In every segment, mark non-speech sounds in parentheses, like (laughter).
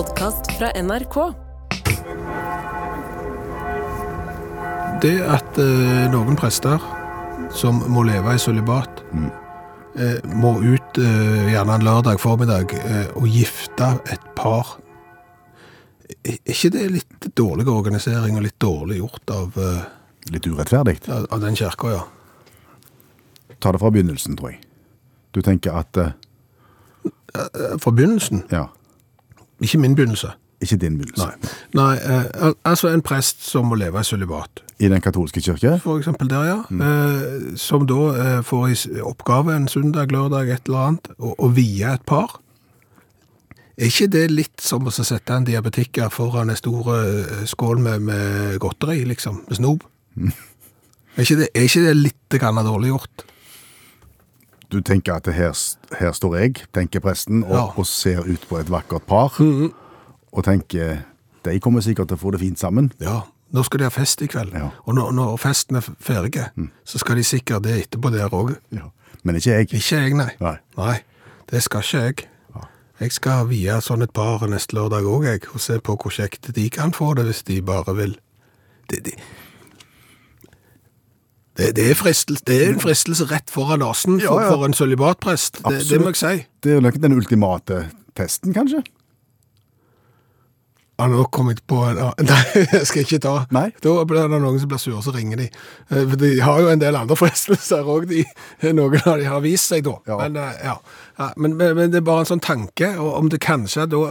podkast fra NRK. Det at eh, noen prester som må leve i sølibat, eh, må ut eh, gjerne en lørdag formiddag eh, og gifte et par, er ikke det litt dårlig organisering og litt dårlig gjort av, eh, Litt urettferdig. av av den kirka, ja? Ta det fra begynnelsen, tror jeg. Du tenker at Eh, Fra begynnelsen, Ja, ikke min begynnelse. ikke din begynnelse. Nei, Nei eh, altså en prest som må leve i sølibat. I den katolske kirke? for eksempel der, ja. Eh, som da eh, får i oppgave en søndag, lørdag, et eller annet, å, å vie et par. Er ikke det litt som å sette en diabetiker foran en stor eh, skål med, med godteri, liksom, med snop? Er, ikke det, er ikke det litt grann dårlig gjort? Du tenker at her, her står jeg, tenker presten, og, Ja. og ser ut på et vakkert par, og tenker de kommer sikkert til å få det fint sammen. Ja, nå skal de ha fest i kveld. Ja. Og når, når festen er ferdig, så skal de sikkert det etterpå der òg. Ja. Men ikke jeg. Ikke jeg, nei. Nei. Nei, det skal ikke jeg. Jeg skal vie sånn et par neste lørdag òg, jeg, og se på hvor kjekt de kan få det hvis de bare vil. Det, det, det, det, er, fristelse, det er en fristelse rett foran nesen for, Ja, for en sølibatprest. Det, det må jeg si. Det er jo den ultimate testen, kanskje? Ja, nå kom jeg på en (laughs) Nei, jeg skal ikke ta. Nei. Da blir det noen som blir sure, så ringer de. Eh, de har jo en del andre (laughs) fristelser òg, noen av de har vist seg da. Ja. Men, eh, ja. Men, men, men det er bare en sånn tanke, og om det kanskje da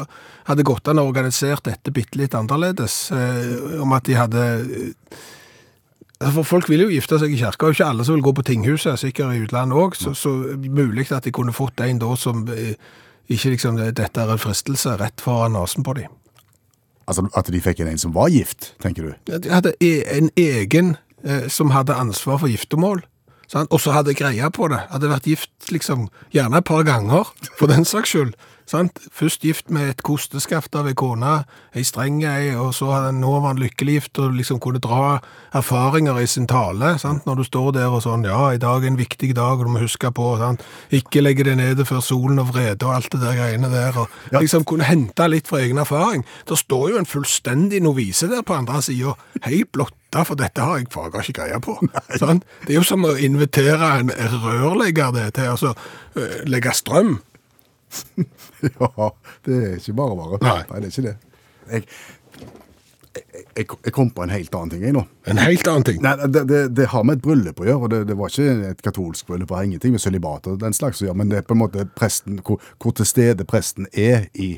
hadde gått an å organisere dette bitte litt annerledes, eh, om at de hadde For folk vil jo gifte seg i kirka, og ikke alle som vil gå på tinghuset, sikkert i utlandet òg, så, så mulig at de kunne fått en da som eh, ikke liksom Dette er en fristelse rett foran nesen på dem. Altså at de fikk en som var gift, tenker du? Ja, De hadde e- en egen eh, som hadde ansvar for giftermål, og så hadde greia på det. Hadde vært gift liksom, gjerne et par ganger, for den saks skyld. Sant? Først gift med et kosteskaft av ei kone, ei streng ei, og så nå var han lykkelig gift og liksom kunne dra erfaringer i sin tale. Sant? Når du står der og sånn, ja, i dag er en viktig dag, og du må huske på, sant? ikke legge deg nede før solen og vrede og alt det der greiene der, og Ja. liksom kunne hente litt fra egen erfaring. Da står jo en fullstendig novise der på andre siden, helt blotta, for dette har jeg fager ikke greie på. (laughs) Sant? Det er jo som å invitere en rørlegger det til, altså, øh, legge strøm. (laughs) Ja, det er ikke bare bare. Nei. det er ikke det. Jeg, jeg, jeg, jeg kom på en helt annen ting, jeg nå. En helt annen ting. Nei, det, det, det har med et bryllup å gjøre, og det, det var ikke et katolsk bryllup, det har ingenting med sølibat og den slags å gjøre, men det er på en måte presten, hvor, hvor til stede presten er i,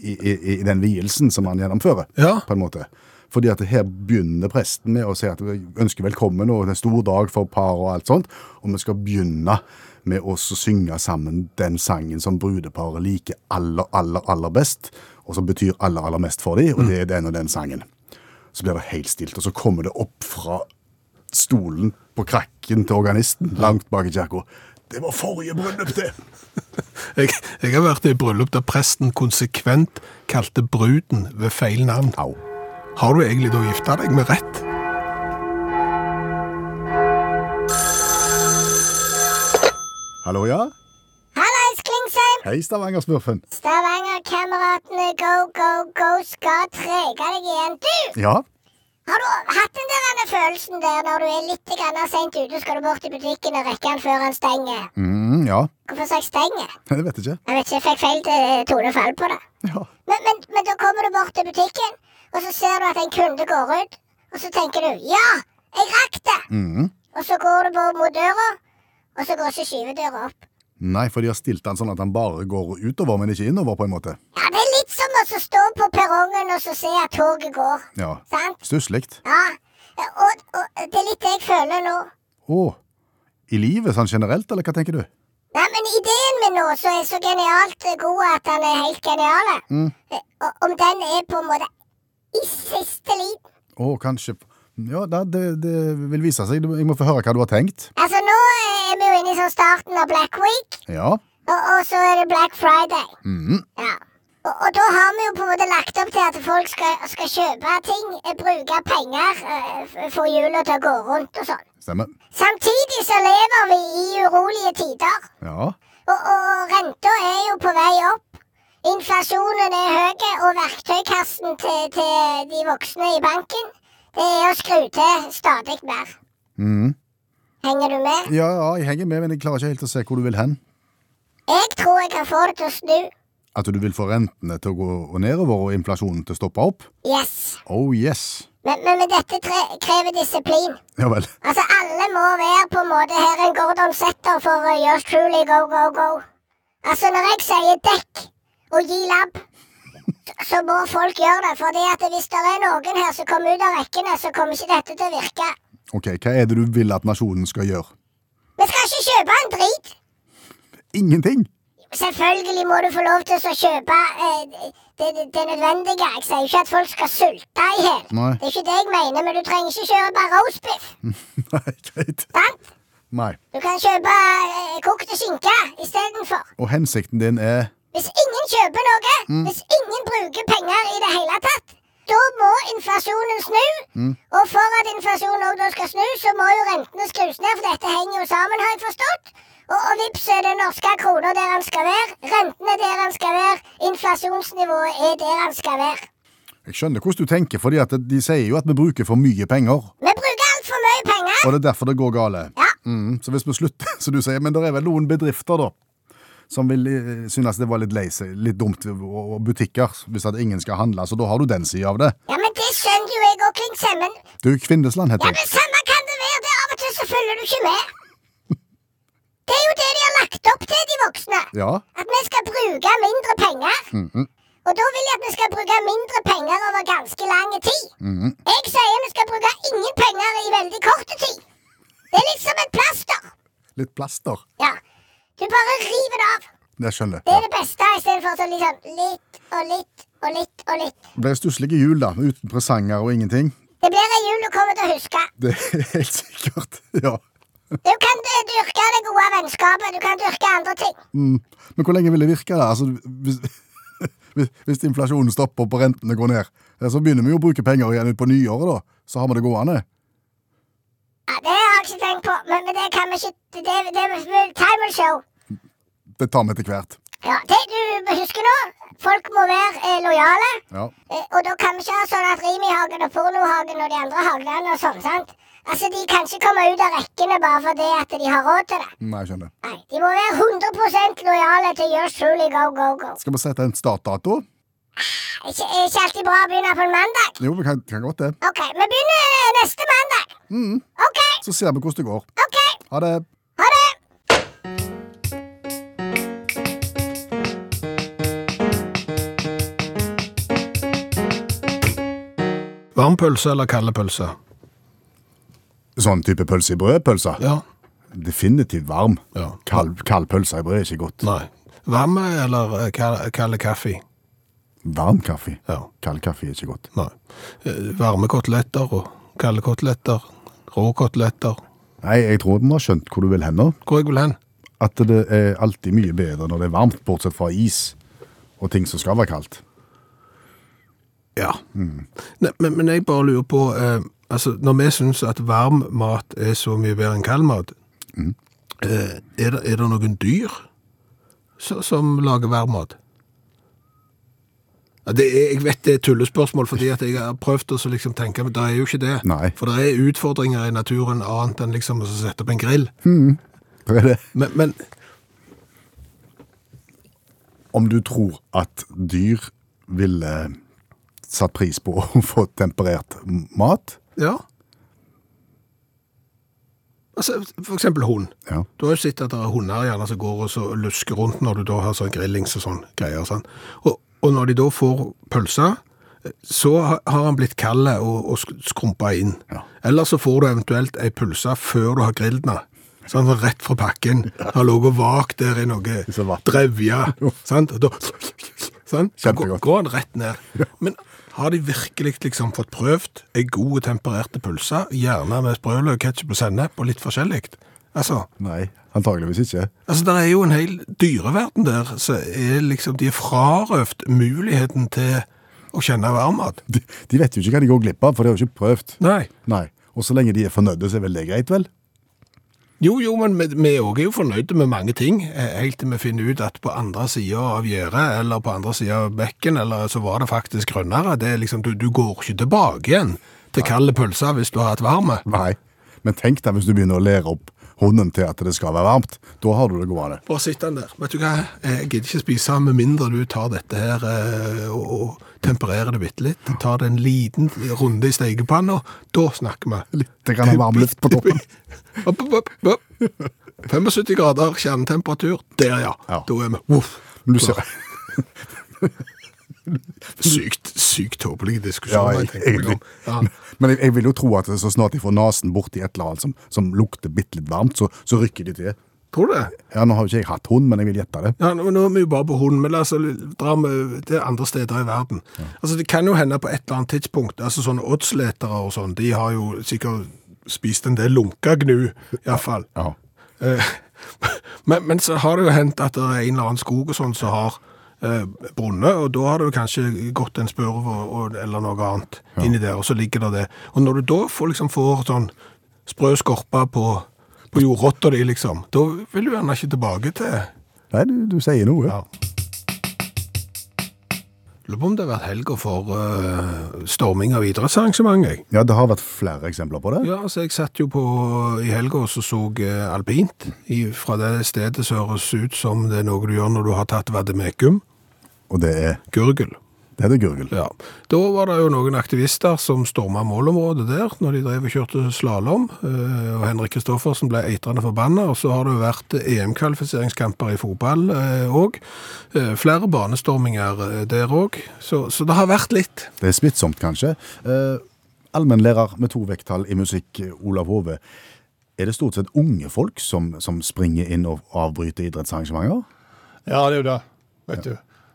i, i, i den vielsen som han gjennomfører, Ja. på en måte. Fordi at her begynner presten med å si at vi ønsker velkommen, og det er en stor dag for par og alt sånt, og vi skal begynne med oss å synge sammen den sangen som brudeparet liker aller, aller, aller best, og som betyr aller, aller mest for dem, og det er den og den sangen. Så blir det helt stilt, og så kommer det opp fra stolen på krakken til organisten langt bak i kirka. Det var forrige bryllup, det! (laughs) Jeg, jeg har vært i bryllup der presten konsekvent kalte bruden ved feil navn. Au. Har du egentlig da gifta deg med rett? Hallo, ja? Hallais, Klingsheim! Hei, Stavanger-smurfen. Stavanger-kameratene go, go, go skal trege deg igjen. Du, Ja? har du hatt den der følelsen der når du er litt seint sent ute, skal du bort til butikken og rekke den før han stenger? Mm, ja. Hvorfor sa jeg stenger? (laughs) Jeg vet ikke. Jeg vet ikke, jeg fikk feil eh, tonefall på det. Ja. Men, men, men da kommer du bort til butikken, og så ser du at en kunde går ut, og så tenker du ja, jeg rakk det! Mm. Og så går du på mot døra, og så går ikke skyvedøra opp. Nei, for de har stilt den sånn at den bare går utover, men ikke innover, på en måte. Ja, det er litt som å stå på perrongen og så se at toget går. Ja. Sant? Stusslig. Ja, og, og det er litt det jeg føler nå. Å. I livet sånn generelt, eller hva tenker du? Nei, men ideen min nå som er så genialt god at han er helt genial. Mm. Eh, Om den er på en måte i siste liten. Å, kanskje Ja, da, det, det vil vise seg. Jeg må få høre hva du har tenkt. Altså, nå er vi jo inne i sånn starten av Black Week, Ja. og, og så er det Black Friday. Mm. Ja. Og, og da har vi jo på en måte lagt opp til at folk skal, skal kjøpe ting, eh, bruke penger, eh, få hjula til å gå rundt og sånn. Stemmer. Samtidig så lever vi i urolige tider. Ja. Og, og renta er jo på vei opp. inflasjonen er høy, og verktøykassen til, til de voksne i banken, det er å skru til stadig mer. Mm. Henger du med? Ja, ja, jeg henger med, men jeg klarer ikke helt å se hvor du vil hen. Jeg tror jeg kan få det til å snu. At du vil få rentene til å gå nedover og inflasjonen til å stoppe opp? Yes. Oh yes. Men, men, men dette tre krever disiplin. Ja vel. Altså, alle må være på en måte her en Gordon Setter for uh, yours truly go, go, go. Altså, når jeg sier dekk og gi labb, så, må folk gjøre det. For at hvis det er noen her som kommer ut av rekkene, så kommer ikke dette til å virke. Ok, hva er det du vil at nasjonen skal gjøre? Vi skal ikke kjøpe en drit. Ingenting! Selvfølgelig må du få lov til å kjøpe eh, det, det, det nødvendige. Jeg sier ikke at folk skal sulte i hjel. Det er ikke det jeg mener, men du trenger ikke kjøpe roastbiff. (laughs) Nei, greit. Sant? Nei. Du kan kjøpe eh, kokte skinke istedenfor. Og hensikten din er Hvis ingen kjøper noe, hvis ingen bruker penger i det hele tatt, da må inflasjonen snu. Og for at inflasjonen da skal snu, så må jo rentene skrus ned, for dette henger jo sammen, har jeg forstått. Og, og vips er det norske kroner der han skal være. Rentene der han skal være. Inflasjonsnivået er der han skal være. Jeg skjønner hvordan du tenker, fordi at de sier jo at vi bruker for mye penger. Vi bruker altfor mye penger. Og det er derfor det går gale. Ja. Mm, så hvis vi slutter, (laughs) som du sier, men det er vel noen bedrifter da, som vil eh, synes det var litt leise, litt dumt, og og butikker, hvis at ingen skal handle, så da har du den siden av det. Ja, men det skjønner jo jeg òg, Klingsheim. Men Du, Kvindesland ja, heter jeg. men samme kan det være. Det av og til så følger du ikke med. (laughs) Det er jo det de har lagt opp til, de voksne. Ja, At vi skal bruke mindre penger. Og da vil jeg at vi skal bruke mindre penger over ganske lang tid. Jeg sier vi skal bruke ingen penger i veldig kort tid. Det er litt som et plaster. litt plaster. Ja. Du bare river det av. Det skjønner Det er det beste, istedenfor sånn liksom litt og litt og litt og litt. Det blir stusslige jul da, uten presanger og ingenting. Det blir ei jul du kommer til å huske. Det er helt sikkert, (laughs) ja. Du kan dyrke det gode vennskapet, du kan dyrke andre ting. Mm. Men hvor lenge vil det virke da? Altså, hvis, (laughs) hvis, inflasjonen stopper og rentene går ned, så begynner vi jo å bruke penger igjen ut på nyåret da. Så har vi det gående. Ja, Det har jeg ikke tenkt på, men, men det kan vi ikke Det, det, det time will show. Det tar vi etter hvert. Ja, det du husker nå, folk må være eh, lojale. Ja. Eh, og da kan vi ikke ha sånn at Rimi-hagen og Pornohagen og de andre hagene og sånn, sant? Altså, De kan ikke komme ut av rekkene bare fordi at de har råd til det. Nei, jeg skjønner. Nei, De må være 100 lojale til yours truly go, go, go. Skal vi sette en startdato? Ikke, ikke alltid bra å begynne på en mandag. Jo, vi kan, kan godt det. OK, vi begynner neste mandag. OK, Så ser vi hvordan det går. OK. Ha det. Ha det. Varm pølse eller kalde pølse? Sånn type pølse i brød, pølse. Ja. Definitivt varm. Ja. Kald, kald pølse i brød er ikke godt. Nei. Varm eller eh, kald, kald kaffe? Varm kaffe. Ja. Kald kaffe er ikke godt. Nei. Eh, Varme koteletter og kalde koteletter. Rå koteletter. Nei, jeg tror vi har skjønt hvor du vil hen nå. Hvor jeg vil hen? At det er alltid mye bedre når det er varmt, bortsett fra is og ting som skal være kaldt. Ja. Nei, men, men jeg bare lurer på eh, altså, Når vi syns at varm mat er så mye bedre enn kald mat, eh, er, det, er det noen dyr så, som lager varm mat? Ja, det er, jeg vet det er tullespørsmål, fordi at jeg har prøvd å liksom tenke, men det er jo ikke det. Nei. For det er utfordringer i naturen annet enn liksom å sette opp en grill. Det er det. Men, men Om du tror at dyr ville satt pris på å (laughs) få temperert mat? ja. Altså, for eksempel hund. Ja. Du har jo sett at det er hunder gjerne som går og så lusker rundt når du da har sånn grillings og sånn greier. Sånn. Og, og når de da får pølser, så har han blitt kald og, og skrumpa inn. Ja. Eller så får du eventuelt ei pølse før du har grillet den. Sånn, sånn rett fra pakken. Har ligget vagt der i noe drevja. drevje. (laughs) sant? Og da, (sniffs) sånn, så går, går han rett ned. Men har de virkelig liksom fått prøvd ei god tempererte pølse, gjerne med sprøløk, ketsjup og sennep og litt forskjellig? Altså, Nei, antageligvis ikke. Altså, Det er jo en hel dyreverden der, så er liksom, de er frarøvd muligheten til å kjenne varmmat. De, de vet jo ikke hva de går glipp av, for de har jo ikke prøvd. Nei. Nei. Og så lenge de er fornøyde, så er vel det greit, vel? Jo, jo, men vi, òg er jo fornøyde med mange ting, eh, helt til vi finner ut at på andre sida av gjerdet, eller på andre sida av bekken, eller så var det faktisk grønnere. Det er liksom, du, du går ikke tilbake igjen til kalde pølser hvis du har hatt varme. Nei. Men tenk deg hvis du begynner å lære opp hunden til at det skal være varmt. Da har du det gående. Bare sitt den der. Vet du hva, jeg gidder ikke spise med mindre du tar dette her eh, og, og tempererer det bitte litt. Tar det en liten runde i stekepanna, da snakker vi. Litt grann varm luft på toppen. (laughs) Opp, opp, opp, opp. 75 grader kjernetemperatur. Der, ja. Ja. Da er vi Voff. Men du ser, (laughs) Sykt, sykt tåpelig ja, diskusjon. jeg tenker egentlig. Ja. Men jeg, jeg vil jo tro at så snart de får nesen borti et eller annet som, som lukter bitte litt varmt, så, så rykker de til. Tror du det? Ja, Nå har jo ikke jeg hatt hund, men jeg vil gjette det. Ja, nå, nå er vi jo bare på hund, men la oss dra til det andre steder i verden. Altså, Det kan jo hende på et eller annet tidspunkt, altså sånne oddsletere og sånn, de har jo sikkert spist en del lunka gnu, iallfall. Ja. Eh, (laughs) men, men så har det jo hendt at det er en eller annen skog og sånn som har eh, brunnet, og da har det jo kanskje gått en spurv og, og, eller noe annet inni der, og så ligger det det. Og når du da får, liksom, får sånn sprø skorpe på, på jordrotta di, liksom, da vil du gjerne ikke tilbake til Nei, du, du sier noe. ja. Lurer på om det har vært helga for uh, storming av idrettsarrangement, jeg. Ja, det har vært flere eksempler på det. Ja, altså jeg satt jo på i helga og så så eh, alpint i, fra det stedet som høres ut som det er noe du gjør når du har tatt vademekum. Og det er, Gurgel. Det er det gurgel. Ja. Da var det jo noen aktivister som storma målområdet der når de drev og kjørte slalåm. eh, Og Henrik Kristoffersen ble eitrende forbanna. Og så har det jo vært EM-kvalifiseringskamper i fotball òg. Flere banestorminger eh, der òg. Så, så det har vært litt. Det er smittsomt, kanskje. Eh, allmennlærer med to vekttall i musikk, Olav Hove. Er det stort sett unge folk som, som springer inn og avbryter idrettsarrangementer? Ja, det er jo det, vet du.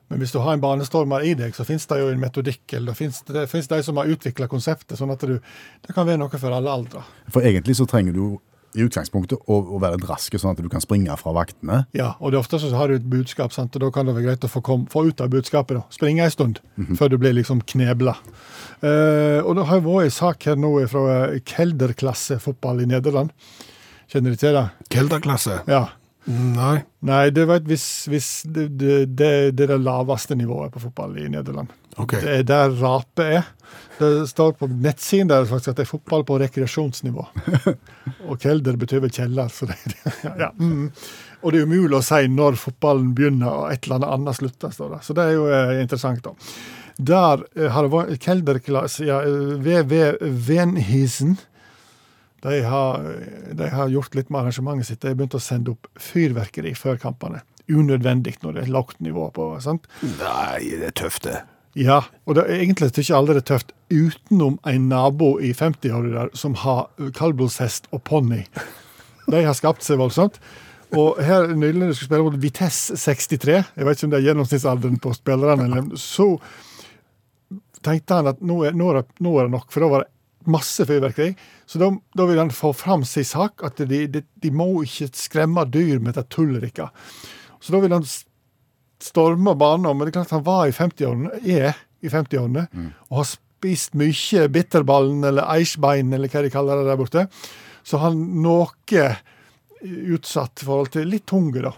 Men hvis du har en banestormer i deg, så finnes det jo en metodikk, eller det finnes, det finnes de som har utvikla konseptet, sånn at du, det kan være noe for alle aldre. For egentlig så trenger du i utgangspunktet å, å være rask, sånn at du kan springe fra vaktene. Ja, og det er ofte så har du et budskap, sant? og da kan det være greit å få, kom, få ut av budskapet. da. Springe en stund, før du blir liksom knebla. Eh, og det har vært en sak her nå fra kelderklassefotball Kelderklasse fotball i Nederland. Kjenner du til det? Kelderklasse? Ja. Nei. Nei, det, vet, hvis, hvis det, det, det, det er det laveste nivået på fotball i Nederland. Okay. Det er der rapet er. Det står på nettsiden der faktisk at det er fotball på rekreasjonsnivå. (laughs) Og kelder betyr vel kjeller. Så det, ja, mm. Og det er umulig å si når fotballen begynner og et eller annet annet slutter. står det. Så det er jo eh, interessant, da. Der eh, har det vært kelderklasse ja, eh, VV Venhisen. De har, de har gjort litt med arrangementet sitt. De har begynt å sende opp fyrverkeri før kampene. Unødvendig når det er lavt nivå på. sant? Nei, det er tøft, det. Ja, og det er egentlig syns jeg aldri det er tøft, utenom en nabo i 50-åra som har kaldblodshest og ponni. De har skapt seg voldsomt. Og her nylig når de skulle spille mot Vitesse 63, jeg vet ikke om det er gjennomsnittsalderen på spillerne, så tenkte han at nå er, nå, er det, nå er det nok, for da var det masse fyrverkeri. Så da, da vil han få fram sin sak, at de, de, de må ikke skremme dyr med dette tullrikka. Så da vil han storme banen. Men det er klart han var i 50-årene, er i 50-årene, og har spist mye bitterballen eller eisbein, eller hva de kaller det der borte. Så han noe utsatt i forhold til litt tunge, da.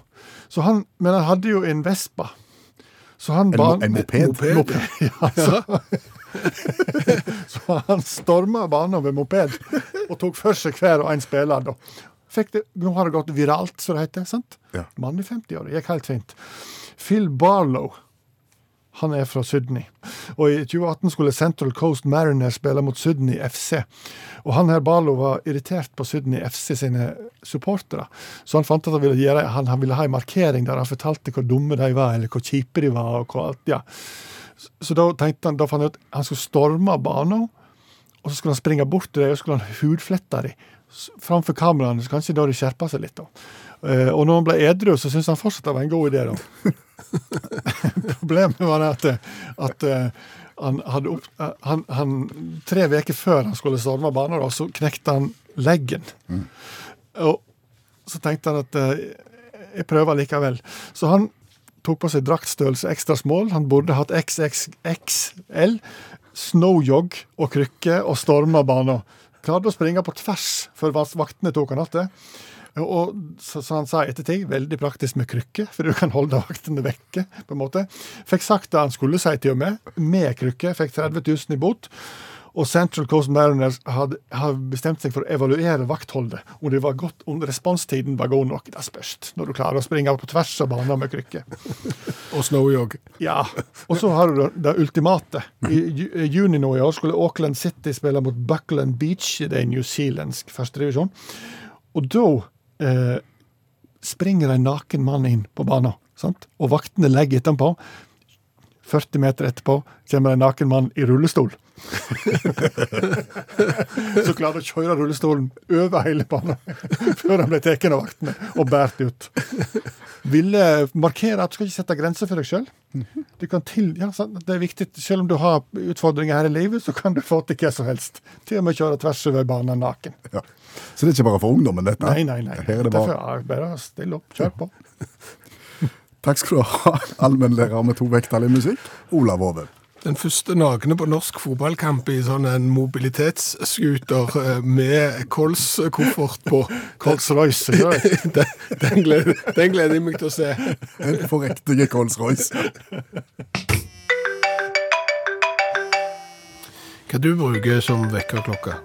Så han, men han hadde jo en Vespa. Så han En, ban- mo- en moped? Moped. Moped, ja, så, (laughs) så han storma banen ved moped og tok for seg hver og en spiller. da. Det, nå har det gått viralt, som det heter. sant? Ja. Mann i 50-åra. Gikk helt fint. Phil Barlow. Han er fra Sydney. Og I 2018 skulle Central Coast Mariners spille mot Sydney FC. Og han her Balo var irritert på Sydney FC sine supportere. Så han fant at han ville, gjøre, han, han ville ha en markering der han fortalte hvor dumme de var, eller hvor kjipe de var. og hvor alt, ja. Så, da tenkte han, da fant han ut han skulle storme banen, og så skulle han springe bort til dem og skulle han hudflette dem framfor kameraene. Så kanskje da de skjerpa seg litt. da. Eh, og når han ble edru, så syntes han fortsatt det var en god idé. da. (laughs) Problemet var at, at eh, han hadde opp, eh, han, han, Tre uker før han skulle storme banen, da, så knekte han leggen. Og så tenkte han at jeg prøver likevel. Så han tok på seg draktstørrelse ekstra small. Han burde hatt XXXL, snowjog og krykke og storma banen. Klarte å springe på tvers før vaktene tok han igjen. Og så, så han sa i ettertid, veldig praktisk med krykke, for du kan holde vaktene vekke. på en måte. Fikk sagt det han skulle si til og med, med krykke. Fikk 30 000 i bot. Og Central Coast Mariners hadde, hadde bestemt seg for å evaluere vaktholdet. Om det var godt, om responstiden var god nok. Det spørs. Når du klarer å springe på tvers av banen med krykke. (laughs) Og snowjog. Ja. Og så har du det, det ultimate. I i juni nå i år skulle Auckland City spille mot Buckland Beach. Det er newzealandsk førstedivisjon. Og da eh, springer en naken mann inn på banen. Sant? Og vaktene legger etterpå. 40 meter etterpå kommer en naken mann i rullestol. (laughs) Så klarte å kjøre rullestolen over hele banen (laughs) før han ble tatt av vaktene og båret ut. Ville markere at du skal ikke sette grenser for deg sjøl. Ja, det er viktig. Selv om du har utfordringer her i livet, så kan du få til hva som helst. Til og med kjøre tvers over banen naken. Ja. Så det er ikke bare for ungdommen, dette? Nei, nei, nei. Her er det bare... Derfor, bare still opp. Kjør på. (laughs) Takk skal du ha, allmennlærer med to vekttall i musikk, Olav Hove. Den første nakne på norsk fotballkamp i sånn en mobilitetsscooter eh, med Kols-koffert på. (laughs) Kols-Royce. (laughs) Den, den, gleder, den gleder jeg meg til å se. En forrektige Kols-Royce. Hva du bruker som vekkerklokke?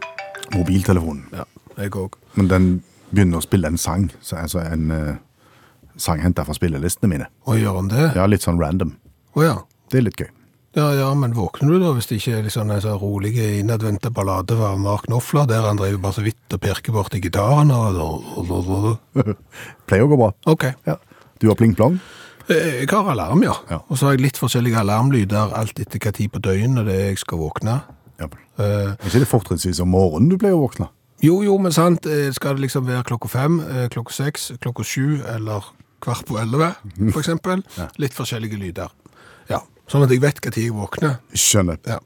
Mobiltelefonen. Ja, jeg òg. Men den begynner å spille en sang, så altså en uh, sang henta fra spillelistene mine. Og gjør han det? Ja, litt sånn random. Å ja. Det er litt gøy. Ja, ja, men våkner du da hvis det ikke er liksom en sånn rolig innadvendte ballade av Mark Knopfler, der han driver bare så vidt og pirker bort i gitaren og (laughs) Pleier å gå bra. Ok. Ja. Du har pling-plong? Eh, Jeg har alarm, ja. Ja. Og så har jeg litt forskjellige alarmlyder, alt etter hva tid på døgnet det er jeg skal våkne. Ja. Uh, ikke det fortrinnsvis om morgenen du pleier å våkne? Jo, jo, men sant, eh, skal det liksom være klokka fem, klokka seks, klokka sju eller kvart på elleve, for (laughs) eksempel. Litt forskjellige lyder. Sånn at jeg vet tid jeg våkner. Skjønner. Ja.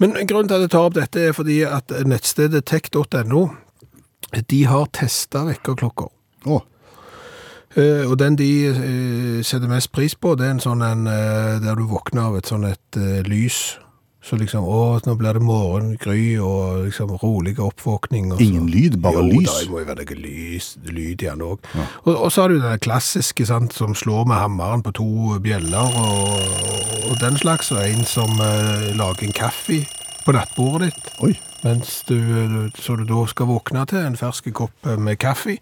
Men grunnen til at jeg tar opp dette er fordi at nettstedet tech.no, de har testet vekkerklokker. Oh. Og den de eh, setter mest pris på, det er en sånn en, eh, der du våkner av et sånn et lys. Så liksom, å, nå blir det morgengry og liksom rolig oppvåkning. Og så. Ingen lyd, bare jo, lys? da, det må jo være noe lys, lyd igjen òg. Og, og så har du den klassiske sant, som slår med hammeren på to bjeller og, og den slags, og en som uh, lager en kaffe på nattbordet ditt. oi. Mens du, så du da skal våkne til en fersk kopp med kaffe.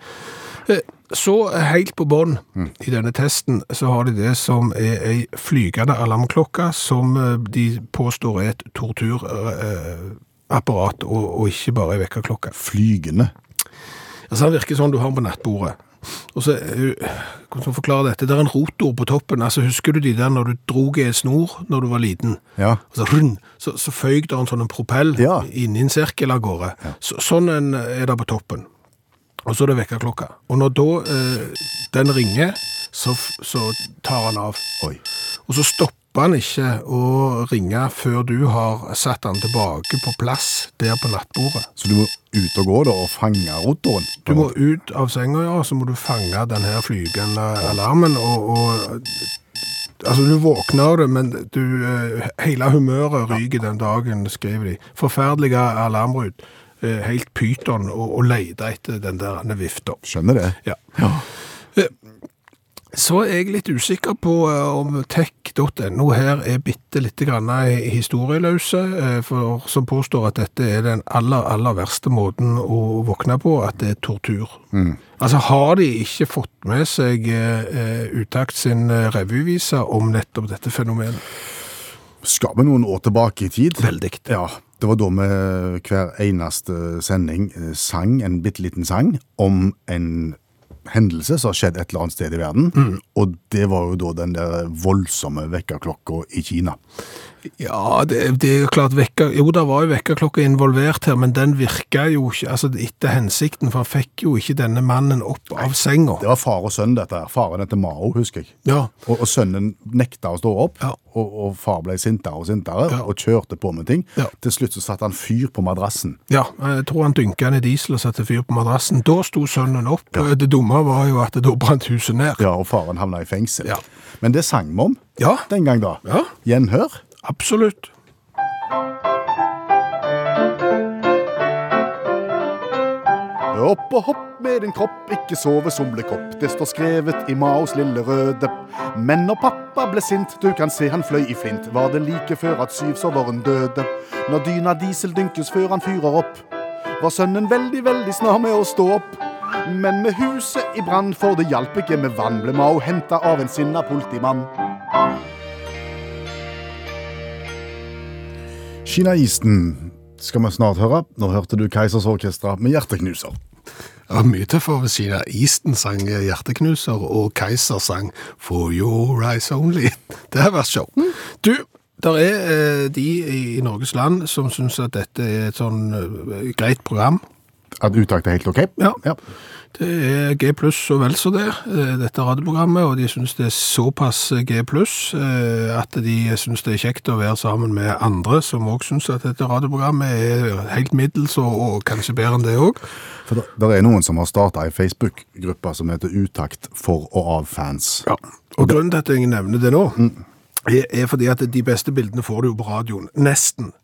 Eh, Så helt på bånn i denne testen så har de det som er ei flygende alarmklokke som eh, de påstår er et torturapparat og, og ikke bare ei vekkerklokke. Flygende. Altså Han virker sånn du har den på nattbordet. Og så, eh, Hvordan jeg forklare dette? Det er en rotor på toppen. altså Husker du de der når du drog i en snor når du var liten? Ja. Og så, run, så, så føyk det en sånn en propell Ja. inni en sirkel av gårde. Så, sånn en er det på toppen. Og så er det vekkerklokka. Og når da eh, den ringer, så, så tar han av. Oi. Og så stopper han ikke å ringe før du har satt han tilbake på plass der på nattbordet. Så du må ut og gå da og fange rotoren? Du må ut av senga, ja, så må du fange den her flygende alarmen, og, og Altså, du våkner av det, men du, eh, hele humøret ryker den dagen, skriver de. Forferdelige alarmbrud. Eh, Helt pyton og, og etter den der vifta. Skjønner det. Ja. Eh, Så er jeg litt usikker på eh, om tech.no her er bitte litt grann historieløse, eh, for, som påstår at dette er den aller, aller verste måten å våkne på, at det er tortur. Altså har de ikke fått med seg eh, Utakt sin revyvise om nettopp dette fenomenet? Skal vi noen år tilbake i tid? Veldig. Ja, det var da vi hver eneste sending sang en bitte liten sang om en hendelse som har skjedd et eller annet sted i verden. Og det var jo da den der voldsomme vekkerklokka i Kina. Ja, det, det er klart vekker, Jo, det var jo vekkerklokka involvert her, men den virka jo ikke altså etter hensikten, for han fikk jo ikke denne mannen opp av senga. Det var far og sønn, dette her. Faren heter Mao, husker jeg. Ja, Og, og sønnen nekta å stå opp, Ja. og, og far ble sintere og sintere, Ja. og kjørte på med ting. Ja. Til slutt så satte han fyr på madrassen. ja, jeg tror han dynka ned diesel og satte fyr på madrassen. Da sto sønnen opp. Det dumme var jo at da brant huset ned. Ja, og faren havna i fengsel. Ja. Men det sang vi om Ja, den gang da. Ja. Gjenhør. Absolutt. opp og hopp med din kropp, ikke sove somlekopp. Det står skrevet i Maos lille røde. Men når pappa ble sint, du kan se han fløy i flint, var det like før at syvsoveren døde. Når dyna diesel dynkes før han fyrer opp, var sønnen veldig, veldig snar med å stå opp. Men med huset i brann, for det hjalp ikke med vann, ble Mao henta av en sinna politimann. Kinaisten skal vi snart høre. Nå hørte du Keisers Orkestra med Hjerteknuser. Det var mye tøffere av Easton sang Hjerteknuser, og Keiser sang For Your Eyes Only. (laughs) Det har vært show. Du, der er eh, de i Norges land som syns at dette er et sånn eh, greit program. At utakt er helt OK? Ja. ja. Det er G pluss og vel så det, eh, dette radioprogrammet, og de syns det er såpass G pluss eh, at de syns det er kjekt å være sammen med andre som òg syns at dette radioprogrammet er helt middels, og, og kanskje bedre enn det òg. For det er noen som har starta ei Facebook-gruppe som heter Utakt for og av fans. Ja. Og grunnen til at jeg nevner det nå, mm. er fordi at de beste bildene får du jo på radioen. Nesten.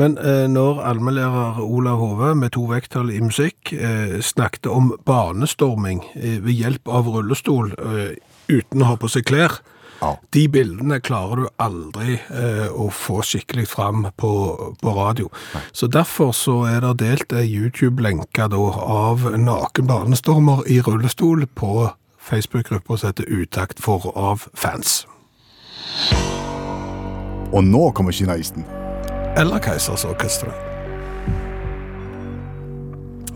Men eh, når allmennlærer Olav Hove med to vekttall i musikk eh, snakket om banestorming eh, ved hjelp av rullestol eh, uten å ha på seg klær, Ja. de bildene klarer du aldri eh, å få skikkelig fram på, på radio. Så derfor så er det delt ei YouTube-lenke av naken banestormer i rullestol på Facebook-gruppa som heter Utakt for av fans. Og nå kommer kinaisten. Eller Keisers Orkestra.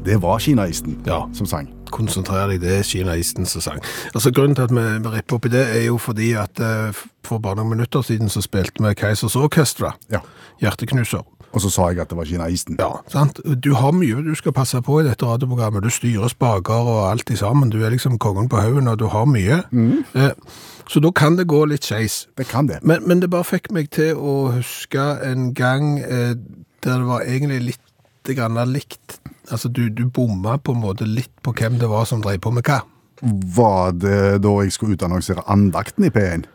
Det var kinaisten Ja. som sang. Konsentrer deg, det er kinaisten som sang. Altså Grunnen til at vi ripper opp i det, er jo fordi at eh, for bare noen minutter siden så spilte vi Keisers Orkestra. Ja. Hjerteknuser. Og så sa jeg at det var kinaisten. Ja, sant? Du har mye du skal passe på i dette radioprogrammet. Du styrer spaker og alt i sammen. Du er liksom kongen på haugen, og du har mye. Eh, så da kan det gå litt skeis. Det kan det. Men, men det bare fikk meg til å huske en gang eh, der det var egentlig litt grann likt. Altså, du, du bomma på en måte litt på hvem det var som drev på med hva. Var det da jeg skulle utannonsere andakten i P1?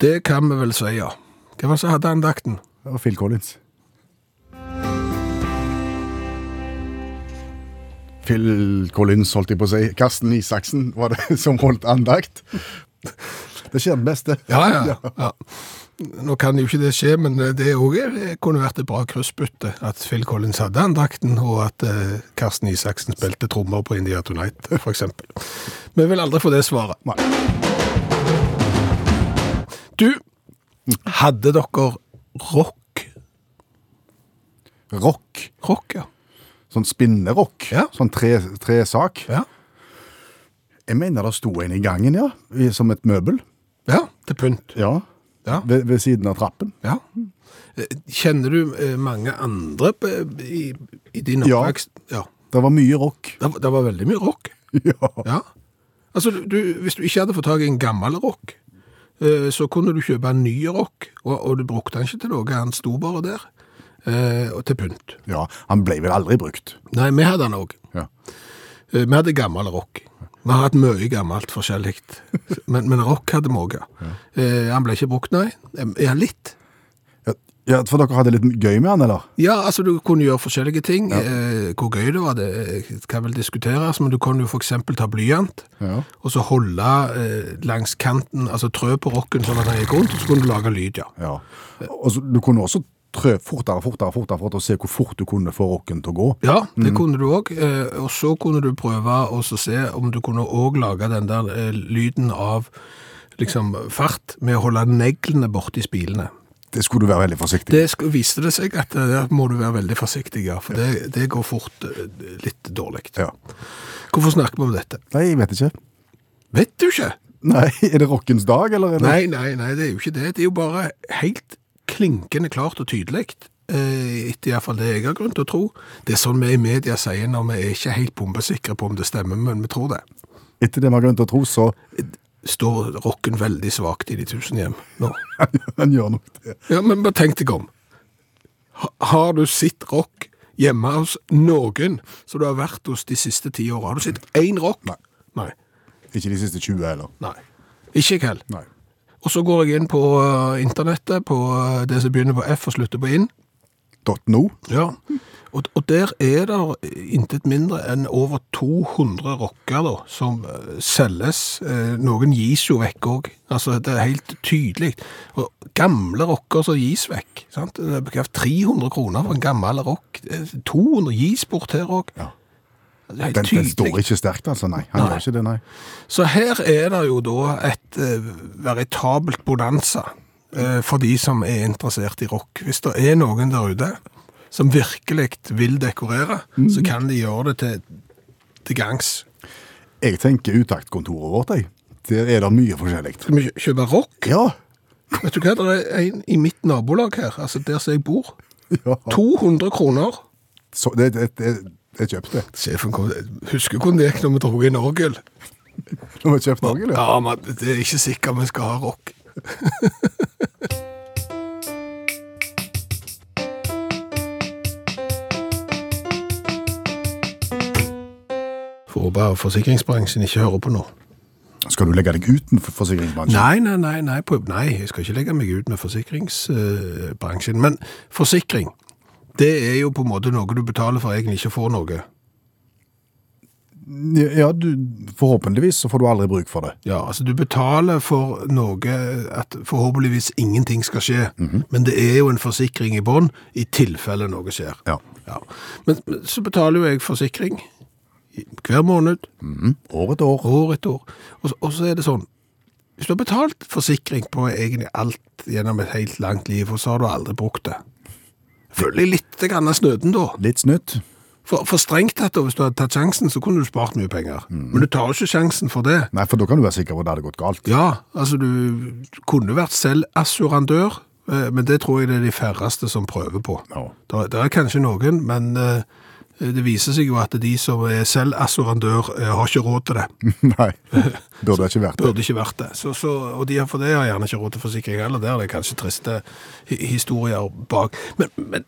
Det kan vi vel si, ja. Hvem var det som hadde andakten? Det var Phil Collins. Phil Collins, holdt jeg på å si. Karsten Isaksen var det (laughs) som holdt andakt. (laughs) Det skjer det beste. Ja, ja. ja. Nå kan jo ikke det skje, men det òg kunne vært et bra kryssbytte. At Phil Collins hadde andakten, og at eh, Karsten Isaksen spilte trommer på India Tonight, (laughs) eksempel. Vi vil aldri få det svaret. Nei. Du, hadde dere rock? Rock. Rock, ja. Sånn spinnerock. Ja. Sånn tre, sak Ja, Jeg mener det sto en i gangen, ja. i- Som et møbel. ja til pynt. Ja. Ja. Ved, ved siden av trappen. ja. Eh, Kjenner du eh, mange andre i, i din Ja. oppvekst? Ja. Det var mye rock. Det, var- det var veldig mye rock. (laughs) Ja. Ja. Altså, du, du, hvis du ikke hadde fått tak i en gammel rock, eh, så kunne du kjøpe en ny rock, og, og du brukte den ikke til noe, han sto bare der, eh, og til pynt. ja. Han ble vel aldri brukt. Nei, vi hadde den òg. Ja. Vi hadde gammel rock. Vi har hatt mye gammelt forskjellig, men, men rock hadde òg, ja. Eh, han ble ikke brukt, nei. Ja, litt. Ja, ja, For dere hadde litt gøy med han, eller? Ja, altså du kunne gjøre forskjellige ting. Eh, hvor gøy det var, det kan vel diskuteres, men du kunne jo eksempel ta blyant, Ja. og så holde eh, langs kanten, altså trø på rocken sånn at den gikk rundt, og så kunne du lage lyd, ja. ja. Og så, du kunne også trø fortere, fortere, fortere for å se hvor fort du kunne få rocken til å gå. Ja, det kunne du òg. Eh, og så kunne du prøve å se om du kunne òg lage den der eh, lyden av liksom fart med å holde neglene borti spilene. Det skulle du være veldig forsiktig Det sk- viste det seg at eh, der må du være veldig forsiktig, ja, for det, det går fort eh, litt dårlig. Ja. Hvorfor snakker vi om dette? Nei, jeg vet ikke. Vet du ikke? Nei, (laughs) Er det rockens dag, eller? Er det... Nei, nei, nei, det er jo ikke det. Det er jo bare helt klinkende klart og tydelig. eh, Etter iallfall det jeg har grunn til å tro. Det er sånn vi i media sier når vi er ikke helt bombesikre på om det stemmer, men vi tror det. Etter det vi har grunn til å tro, så Står rocken veldig svakt i de tusen hjem nå. (laughs) han gjør nok det. Ja, men bare tenk deg om. Har du sett rock hjemme hos noen som du har vært hos de siste ti årene? Har du sett én rock? Nei. Nei. Ikke de siste 20 heller. Nei. Ikke jeg heller. Og så går jeg inn på eh, internettet, på eh, det som begynner på F og slutter på inn. .no. Ja. Og, og der er det intet mindre enn over 200 rocker da, som eh, selges. Noen gis jo vekk òg. Altså, det er helt tydelig. Og gamle rocker som gis vekk. Sant? Det er bekrevet 300 kroner for en gammel rock. Eh, 200 gis bort her òg. Ja. Den, den står ikke sterkt, altså. Nei, han Nei. gjør ikke det, nei. Så her er det jo da et uh, veritabelt bonanza uh, for de som er interessert i rock. Hvis det er noen der ute som virkelig vil dekorere, så kan de gjøre det til, til gangs. Jeg tenker utaktkontoret vårt, jeg. Der er det mye forskjellig. Skal vi kjøpe rock? Ja. Vet du hva, det er en i mitt nabolag her, altså der som jeg bor. (laughs) ja. 200 kroner. Så det, det, det, jeg kjøpte. Sjefen kom, husker hvordan det gikk når vi dro inn orgel? Når vi kjøpte orgel, ja? Ja, men det er ikke sikkert vi skal ha rock. Får at forsikringsbransjen ikke hører på nå. Skal du legge deg ut med forsikringsbransjen? Nei, nei, nei, nei, nei, jeg skal ikke legge meg ut med forsikringsbransjen. Men forsikring, det er jo på en måte noe du betaler for egentlig ikke får noe. Ja, du, forhåpentligvis så får du aldri bruk for det. Ja, altså du betaler for noe at forhåpentligvis ingenting skal skje, men det er jo en forsikring i bånn i tilfelle noe skjer. Ja. Ja. Men, så betaler jo jeg forsikring hver måned, Mhm. År etter år. år etter år. Og, så- og så er det sånn, hvis du har betalt forsikring på egentlig alt gjennom et helt langt liv, og så har du aldri brukt det. Føler litt grann av snøden da. Litt snytt. For, for strengt tatt, hvis du hadde tatt sjansen, så kunne du spart mye penger. Men du tar jo ikke sjansen for det. Nei, for da kan du være sikker på at det hadde gått galt. Ja, altså du kunne vært selv assurandør, eh, men det tror jeg det er de færreste som prøver på. Ja. Det, er kanskje noen, men eh, det viser seg jo at de som er selv assurandør eh, har ikke råd til det. (laughs) Nei, burde ikke vært det. Burde ikke vært det. Så, så, og de har for det har gjerne ikke råd til forsikring heller. Der er det kanskje triste historier bak. Men, men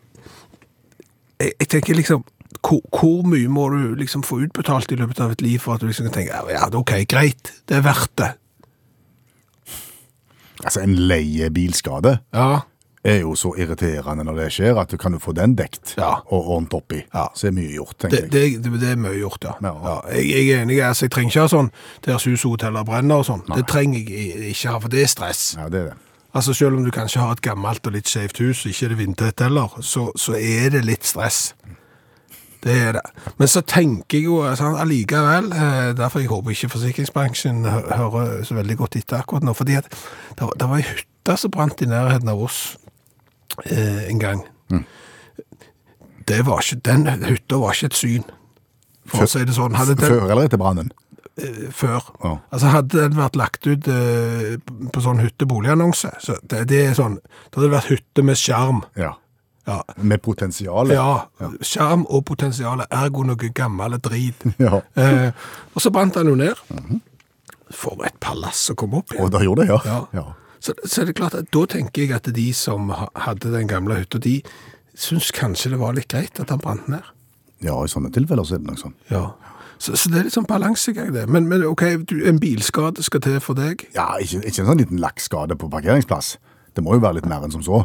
jeg, jeg tenker liksom, hvor, hvor mye må du liksom få utbetalt i løpet av et liv for at du liksom kan tenke, ja, ok, greit, det er verdt det. Altså, en leiebilskade? Ja, er jo så irriterende når det skjer, at du kan få den dekt Ja. og ordnet opp i. Ja. Så er mye gjort, tenker Det, jeg. det, det, er mye gjort, ja. Ja. jeg, jeg er enig, altså, jeg trenger ikke ha sånn der sushoteller brenner og sånn. Det trenger jeg ikke ha, for det er stress. Ja, det er det. Altså Selv om du kanskje har et gammelt og litt skjevt hus, ikke er det vindtett heller, så, så er det litt stress. Det er det. Men så tenker jeg jo sånn, allikevel, eh, derfor jeg håper ikke forsikringsbransjen hører så veldig godt etter akkurat nå, fordi at det, det var ei hytte som brant i nærheten av oss eh, en gang. Det var ikke, den hytta var ikke et syn, for å si det sånn. Den, Før eller etter brannen? før. Ja. Altså Hadde den vært lagt ut eh, på sånn hytteboligannonse, så det, det er sånn, da hadde det vært hytte med skjerm. Ja. Ja, Med potensial? ja skjerm og potensial, ergo noe gammel drit. (laughs) Ja. Eh, og så brant han jo ned. For et palass å komme opp i. Og da gjorde det, ja. Ja. Så, så er det klart at da tenker jeg at de som hadde den gamle hytta, de syns kanskje det var litt greit at han brant ned. Ja, i sånne tilfeller så er det nok sånn. Ja. Så, så det er litt sånn balansegang, det. Men, men ok, du, en bilskade skal til for deg. Ja, ikke, ikke en sånn liten lakkskade på parkeringsplass. Det må jo være litt mer enn som så.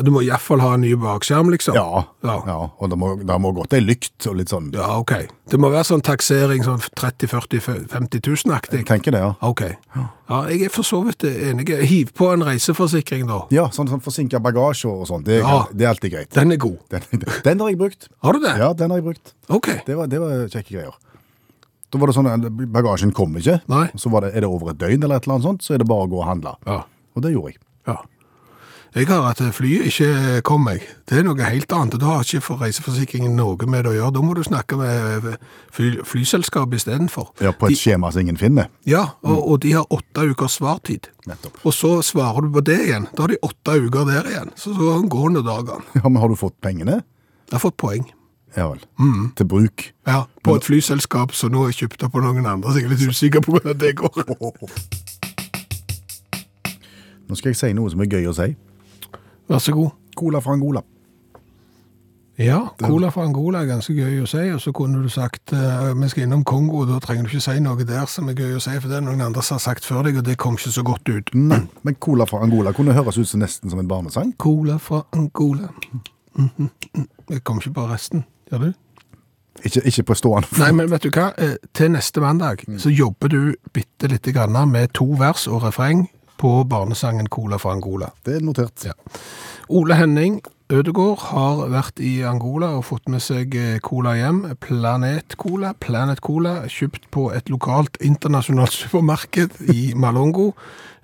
Du må iallfall ha en ny bakskjerm, liksom. Ja, Ja. ja. og det må, det må gått ei lykt og litt sånn. Ja, ok. Det må være sånn taksering sånn 30 40 50 000-aktig. Jeg tenker det, ja. Ok. Ja, jeg er for så vidt enig. Hiv på en reiseforsikring, da. Ja, sånn, sånn forsinka bagasje og sånt. Det, Ja. det er alltid greit. Den er god. Den, den har jeg brukt. Har du det? Ja, den har jeg brukt. Ok. Det var, det var kjekke greier. Da var det sånn bagasjen kom ikke. Nei. Så var det, er det over et døgn eller et eller annet sånt, så er det bare å gå og handle. Ja. Og det gjorde jeg. ja. Jeg har at flyet ikke kom meg. Det er noe helt annet. Du Da har ikke for reiseforsikringen noe med det å gjøre. Da må du snakke med fly, flyselskapet istedenfor. Ja, på et De- skjema som ingen finner. Ja, og, og de har åtte ukers svartid. Nettopp. Og så svarer du på det igjen. Da har de åtte uker der igjen. Så så går noen dagene. Ja, men har du fått pengene? Jeg har fått poeng. Ja vel. Til bruk. Ja, på et flyselskap som nå er kjøpt opp av noen andre, så jeg er litt usikker på hvordan det går. Nå skal jeg si noe som er gøy å si. Vær så god. Cola fra Angola. Ja, cola fra Angola er ganske gøy å si, og så kunne du sagt eh, vi skal innom Kongo, og da trenger du ikke si noe der som er gøy å si, for det er noen andre som har sagt før deg, og det kom ikke så godt ut. Nei, men Cola fra Angola kunne høres ut som nesten som en barnesang. Cola fra Angola. Mhm. Jeg kom ikke på resten. Gjør du? Ikke, ikke på stående fot. Nei, men vet du hva? Eh, Til neste mandag så jobber du bitte lite grann med to vers og refreng på barnesangen Cola fra Angola. Det er notert. Ja. Ole Henning Ødegård har vært i Angola og fått med seg eh, cola hjem. Planet Cola, Planet Cola, kjøpt på et lokalt internasjonalt (laughs) supermarked i Malongo,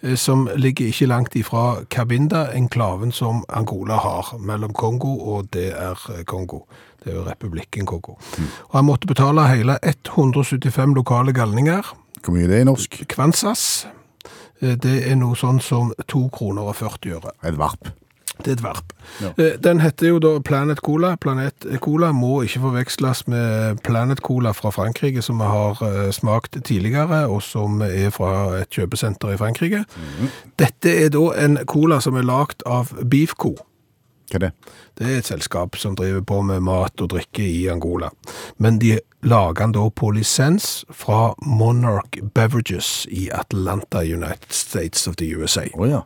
eh, som ligger ikke langt ifra Cabinda, enklaven som Angola har, mellom Kongo og DR Kongo. Det er jo republikken Kongo. Og han måtte betale hele 175 lokale galninger. Hvor mye er det i norsk? Kvansas, eh, det er noe sånn som 2 kroner og 40 øre. Et varp. Det er et varp. Ja. Eh, Den heter jo da Planet Cola. Planet Cola må ikke forveksles med Planet Cola fra Frankrike, som vi har eh, smakt tidligere, og som er fra et kjøpesenter i Frankrike. Dette er da en cola som er lagd av Beefco. Hva er det? Det er et selskap som driver på med mat og drikke i Angola. Men de lager den da på lisens fra Monarch Beverages i Atlanta, United States of the USA. Å ja.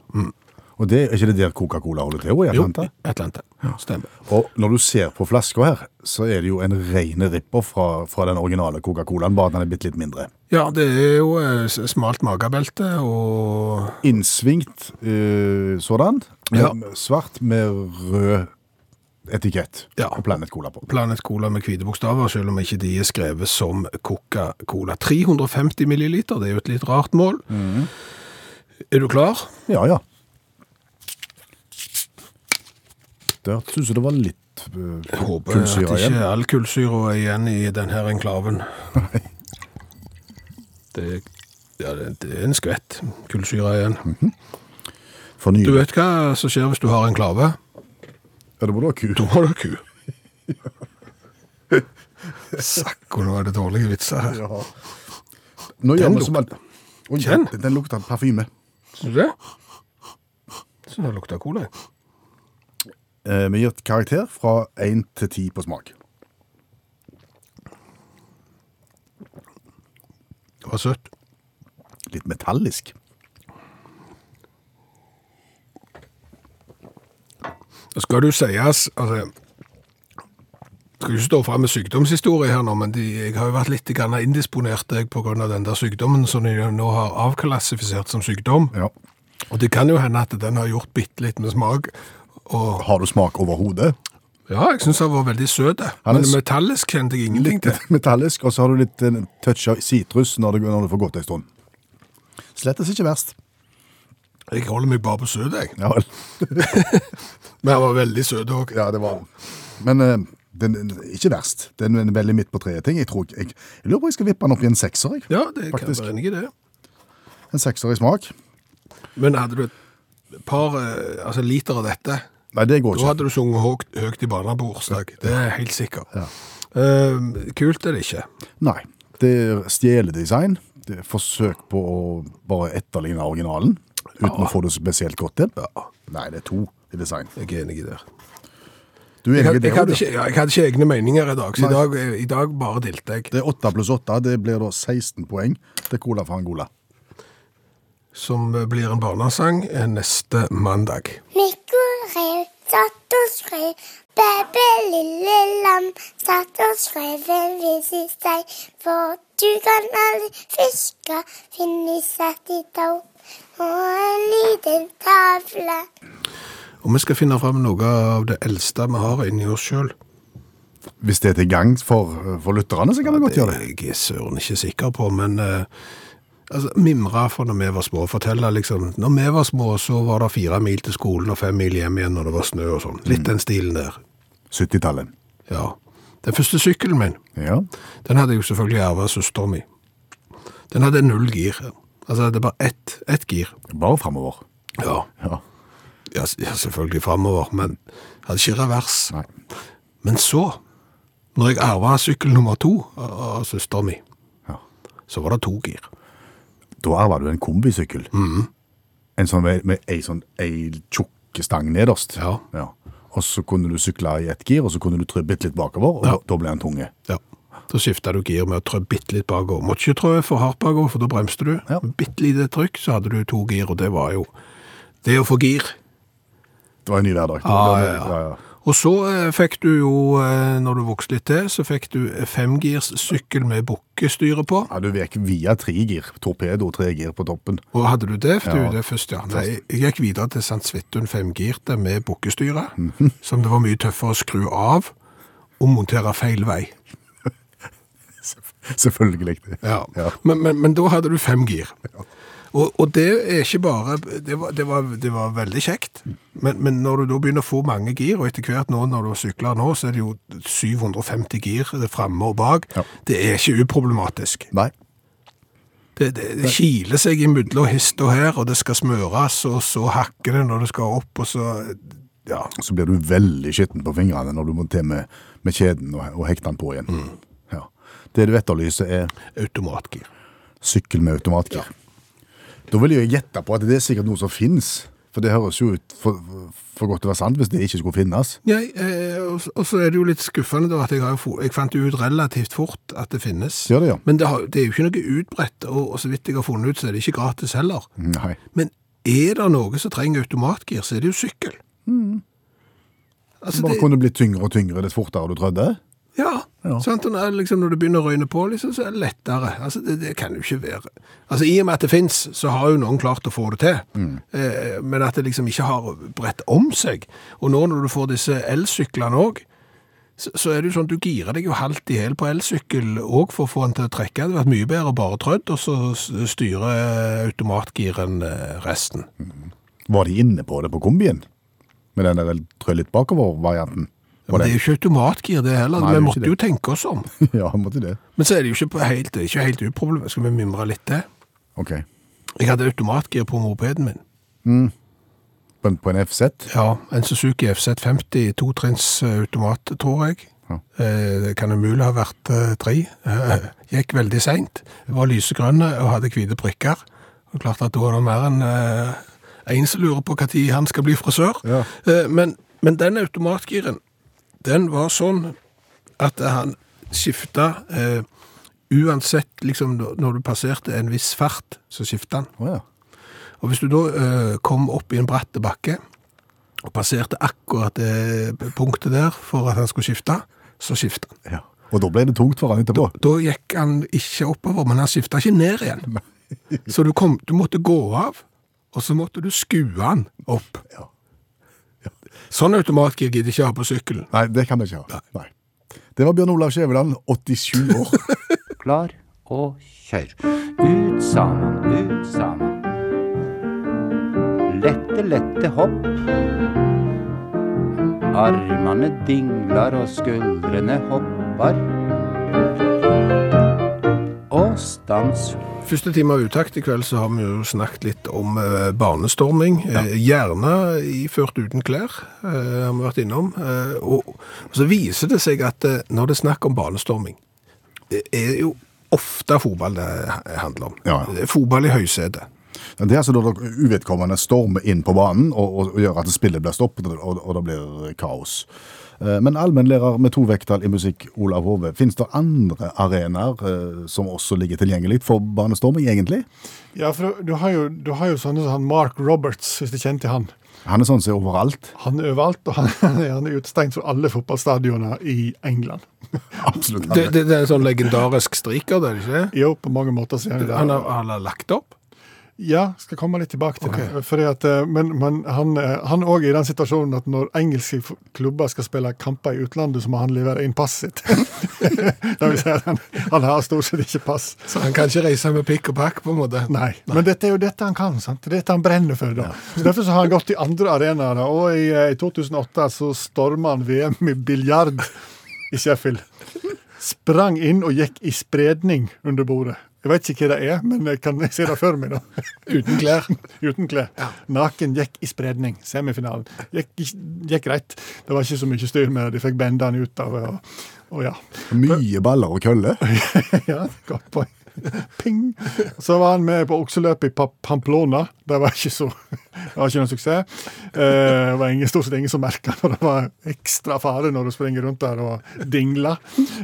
Og det, er ikke det der Coca-Cola holder til i Atlanta? Jo, Atlanta. Stemmer. Og når du ser på flaska her, så er det jo en ren ripper fra, fra den originale Coca-Colaen, bare at den er bitte litt mindre. Ja, det er jo eh, smalt magebelte og Innsvingt eh, sådan, Ja. svart med rød etikett Ja. og Planet Cola på. Planet Cola med hvite bokstaver, selv om ikke de er skrevet som Coca-Cola. 350 milliliter, det er jo et litt rart mål. Er du klar? Ja, ja. Der syns jeg det var litt uh, Jeg håper at ikke all kullsyre er igjen i denne enklaven. (laughs) Det, ja, det, det er en skvett kullsyre igjen. For Du vet hva som skjer hvis du har enklave? Ja, det må du ha ku. Da må du ku. (laughs) Sakko, nå er det dårlige vitser her. Ja. Nå gjør Den vi som alt. Kjenn. Den, den lukter parfyme. Syns du det? Syns det lukter cola. Eh, vi gir et karakter fra 1 til 10 på smak. Det var søtt. Litt metallisk. Skal du sies, altså jeg skal ikke stå frem med sykdomshistorie her nå, men de, jeg har jo vært litt indisponert jeg, av den der sykdommen som de nå har avklassifisert som sykdom. Ja. Og det kan jo hende at den har gjort bitte litt med smak. Og Har du smak overhodet? ja, jeg syns den var veldig søt. Han Men metallisk kjente jeg ingenting til. (laughs) metallisk, og så har du litt uh, touch av sitrus når, du, når du får gått en stund. Slettes ikke verst. Jeg holder meg bare på søt, jeg. Ja. (laughs) Men den var veldig søt òg. Ja, det var. Men uh, den er ikke verst. Den er veldig midt på treet-ting. Jeg, tror jeg, jeg lurer på om jeg skal vippe den opp i en sekser. Jeg. Ja, det kan Faktisk. jeg være enig i det. En sekser i smak. Men hadde du et par uh, altså, liter av dette Nei, det går ikke. Da hadde du sunget høyt, høyt i barnebursdag. Det er jeg helt sikker. Ja. Uh, kult er det ikke. Nei. Det er stjeledesign. Det er forsøk på å bare etterligne originalen, uten å få det spesielt godt til. Ja, Nei, det er to i design. jeg er enig i det. Du er Jeg, enig i det? jeg, hadde ikke, ja, jeg hadde ikke egne meninger i dag, så i dag, eh, i dag bare dilte jeg. Det er åtte pluss åtte. Det blir da 16 poeng til Cola for Angola. Som blir en barnesang eh, neste mandag. Mikkel rev satt og skrev, baby lille lam satt og skrev en vis i seg, for du kan aldri fiske, finne satt i tau, og en liten tavle. Og vi skal finne fram noe av det eldste vi har inni oss sjøl. Hvis det er til gang for, for lytterne, så kan vi godt gjøre det. Jeg er søren ikke sikker på, men eh, altså, mimra fra når vi var små. Fortelle liksom Når vi var små, så var det fire mil til skolen og fem mil hjem igjen når det var snø og sånn. Litt den stilen der. 70-tallet. Ja. Den første sykkelen min, Ja. den hadde jeg jo selvfølgelig arva av søsteren min. Den hadde null gir. Altså, det bare ett, ett gir. Bare framover. Ja. Ja. Ja, selvfølgelig framover, men hadde ikke revers. Nei. Men så, når jeg arva sykkel nummer to av søsteren min, Ja. så var det to gir. Da arva du en kombisykkel. En sånn med, med ei sånn ei tjukk stang nederst. Ja. Og så kunne du sykle i ett gir, og så kunne du trø bitte litt bakover, og Ja. da, da ble den tunge. Ja. Da skifta du gir med å trø bitte litt bakover. Måtte ikke trø for hardt bakover, for da bremste du. Ja. Bitte lite trykk, så hadde du to gir, og det var jo det å få gir. Det var en ny hverdag. Ah, ja, ja. ja, ja. Og så eh, fikk du jo, eh, når du vokste litt til, så fikk du femgirssykkel med bukkestyre på. Ja, Du gikk via tregir. Torpedo tregir på toppen. Og hadde du det, du, Ja. det først, ja. Nei, jeg gikk videre til St. Svithun femgirte med bukkestyre, som det var mye tøffere å skru av og montere feil vei. (laughs) Selvfølgelig. Ja. Ja. Men, men, men da hadde du fem gir. Og, og det er ikke bare Det var, det var, det var veldig kjekt, men, men når du da begynner å få mange gir, og etter hvert nå når du sykler nå, så er det jo 750 gir det framme og bak, Ja. det er ikke uproblematisk. Nei. Det, det, det kiler seg imellom hist og her, og det skal smøres, og så hakker det når det skal opp, og så Ja. Så blir du veldig skitten på fingrene når du må til med, med kjeden og, og hekte den på igjen. Mm. Ja. Det du etterlyser er Automatgir. sykkel med automatgir. Da vil jeg gjette på at det er sikkert noe som finnes. For det høres jo ut for, for godt til å være sant hvis det ikke skulle finnes. Ja, eh, og, så er det jo litt skuffende da, at jeg, har, jo jeg fant ut relativt fort at det finnes. Ja, det, ja. Men det, har, det er jo ikke noe utbredt, og, og så vidt jeg har funnet ut, så er det ikke gratis heller. Nei. Men er det noe som trenger automatgir, så er det jo sykkel. Altså, Bare det, kunne blitt tyngre og tyngre dess fortere du trødde. Ja, Ja. Liksom, når det begynner å røyne på, liksom, så er det lettere. Altså, det, det kan jo ikke være Altså, I og med at det fins, så har jo noen klart å få det til. Eh, men at det liksom ikke har bredt om seg. Og nå når du får disse elsyklene òg, så, så er det jo sånn du girer deg jo halvt i hæl på elsykkel òg for å få den til å trekke. Det hadde vært mye bedre bare trødd, og så styrer styre automatgiren resten. resten. Var de inne på det på kombien? Med den der trø litt bakover-varianten? Men det er jo ikke automatgir, det heller. Nei, Vi det måtte jo tenke oss om. (laughs) ja, måtte det. Men så er det jo ikke helt, ikke helt uproblematisk. Skal vi mimre litt til? Ok. Jeg hadde automatgir på mopeden min. På en, på en FZ? Ja, en Suzuki FZ50 totrinns eh, automat, tror jeg. Ja. Eh, Det kan umulig ha vært eh, tre. Eh, (laughs) Gikk veldig seint. Var lysegrønne og hadde hvite prikker. Og klart at da er det mer enn én en som lurer på når han skal bli frisør. Ja. Eh, Men, men den automatgiren, den var sånn at han skifta eh, uansett liksom når du passerte en viss fart, så skifta han. Oh, ja. Og hvis du da eh, kom opp i en bratt bakke, og passerte akkurat det punktet der for at han skulle skifte, så skifta han. ja. Og da ble det tungt for han etterpå? Da gikk han ikke oppover, men han skifta ikke ned igjen. (laughs) Så du, kom, du måtte gå av, og så måtte du skue han opp. Ja. Sånn automatgir gidder ikke ha på sykkelen. Nei, det kan jeg ikke ha. Nei. Det var Bjørn Olav Skjæveland, 87 år. (laughs) Klar og kjør. Ut sammen, ut sammen. Lette, lette hopp. Armene dingler og skuldrene hopper. Og stans. Første time av utakt i kveld så har vi jo snakket litt om eh, barnestorming. Eh, gjerne iført uten klær, eh, har vi vært innom. Eh, og, og så viser det seg at eh, når det er snakk om barnestorming, det er jo ofte fotball det handler om. Ja. Det er fotball i høysetet. Det er altså da uvedkommende stormer inn på banen og, og, og gjør at spillet blir stoppet, og, og det blir kaos. Eh, Men allmennlærer med to vekttall i musikk, Olav Hove, finnes det andre arenaer eh, som også ligger tilgjengelig for barnestorming, egentlig? Ja, for du har jo, du har jo sånne som han Mark Roberts, hvis du kjenner til han. Han er sånn som er overalt. Han er overalt, og han, (laughs) han er utestengt fra alle fotballstadioner i England. (laughs) Absolutt. Det, det, det er en sånn legendarisk striker, det er det ikke? Jo, på mange måter så er det. Han har, han har lagt opp? Ja, skal komme litt tilbake til okay. det. Fordi at, eh, men men han eh, er òg i den situasjonen at når engelske klubber skal spille kamper i utlandet, så må han levere inn passet sitt. (laughs) det vil si at han, han har stort sett ikke pass. Så han kan ikke reise med pikk og pakk, på en måte? Nei. Men dette er jo dette han kan. sant? Dette han brenner for. da. Så Derfor så har han gått i andre arenaer. Og i, eh, i 2008 så storma han VM i biljard i Sheffield. Sprang inn og gikk i spredning under bordet. Jeg vet ikke hva det er, men jeg kan se det for meg. da. (laughs) Uten klær? (laughs) Uten klær. Naken gikk i spredning. Semifinalen. Gikk, gikk greit. Det var ikke så mye styr med det. De fikk benda han ut av og, og ja. Mye baller og køller. (laughs) ja, godt poeng. (laughs) Ping! Så var han med på okseløpet i Pamplona. Det var ikke så det var ikke noen suksess. Eh, det var ingen, stort sett ingen som merka når det var ekstra fare når du springer rundt der og dingler.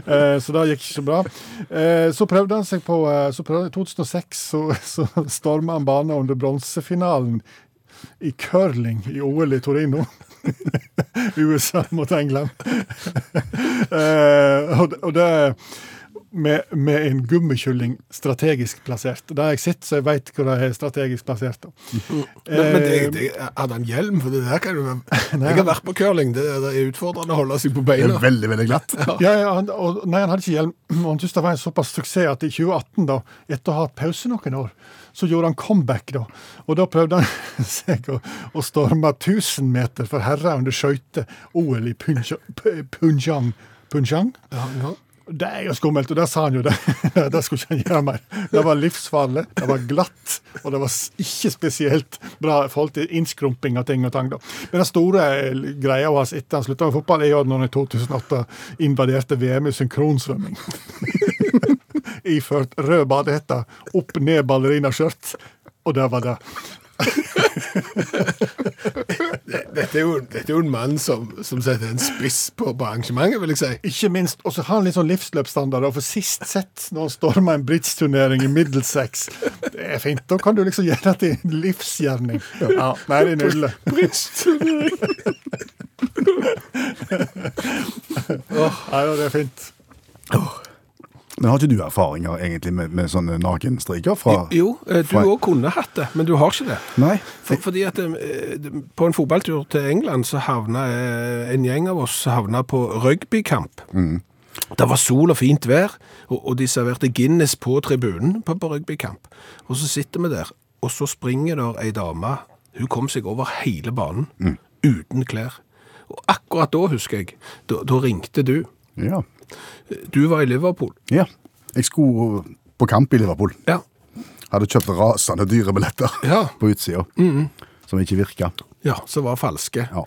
Eh, så det gikk ikke så bra. Eh, så prøvde han seg på så prøvde, I 2006 så, så storma han banen under bronsefinalen i curling i OL i Torino. (laughs) USA mot England. (laughs) Og det med, med en gummikylling strategisk plassert. Det har jeg sett, så jeg veit hvor det er strategisk plassert. (laughs) Men, men det, Eh, det, hadde han hjelm? For det der kan jo være (laughs) Jeg har vært på curling. Det, det er utfordrende å holde seg på Det er beina. veldig, veldig glatt. (laughs) Ja, ja han, og, nei, han hadde ikke hjelm. (clears throat) Og han syntes det var en såpass suksess at i 2018, da, etter å ha hatt pause noen år, så gjorde han comeback. da. Og da prøvde han seg å, å storme 1000 meter for herrer under skøyter, OL i Punja- Punjang. Punjang? Ja, ja. Det er jo skummelt, og der sa han jo det. (laughs) det skulle ikke han gjøre mer. Det var livsfarlig, det var glatt, og det var ikke spesielt bra i forhold til innskrumping av ting og tang. Men den store eh, greia hans etter han slutta med fotball, er jo at når han i 2008 invaderte VM i synkronsvømming. (laughs) Iført rød badehette, opp ned ballerinaskjørt, og det var det. (laughs) Dette, er jo, dette er jo en mann som, som setter en spiss på, på arrangementet, vil jeg si. Ikke minst, og så har han litt sånn livsløpsstandard. Og for sist sett, når han storma en bridge-turnering i Middlesex Det er fint. Da kan du liksom gjøre det til en livsgjerning. Ja, Nei, det er nydelig. oh, ja, det er fint. Men har ikke du erfaringer egentlig med, med sånne nakenstriker fra Jo, eh, du òg kunne hatt det, men du har ikke det. Nei. For, fordi at eh, på en fotballtur til England så havna eh, en gjeng av oss havna på rugbykamp. Det var sol og fint vær, og, og de serverte Guinness på tribunen på, på rugbykamp. Og så sitter vi der, og så springer der ei dame. Hun kom seg over hele banen uten klær. Og akkurat da, husker jeg, da, da ringte du. Ja. Du var i Liverpool. ja. Jeg skulle på kamp i Liverpool. Ja. Hadde kjøpt rasende dyre billetter Ja. på utsida, som ikke virka. Ja, som var falske. Ja.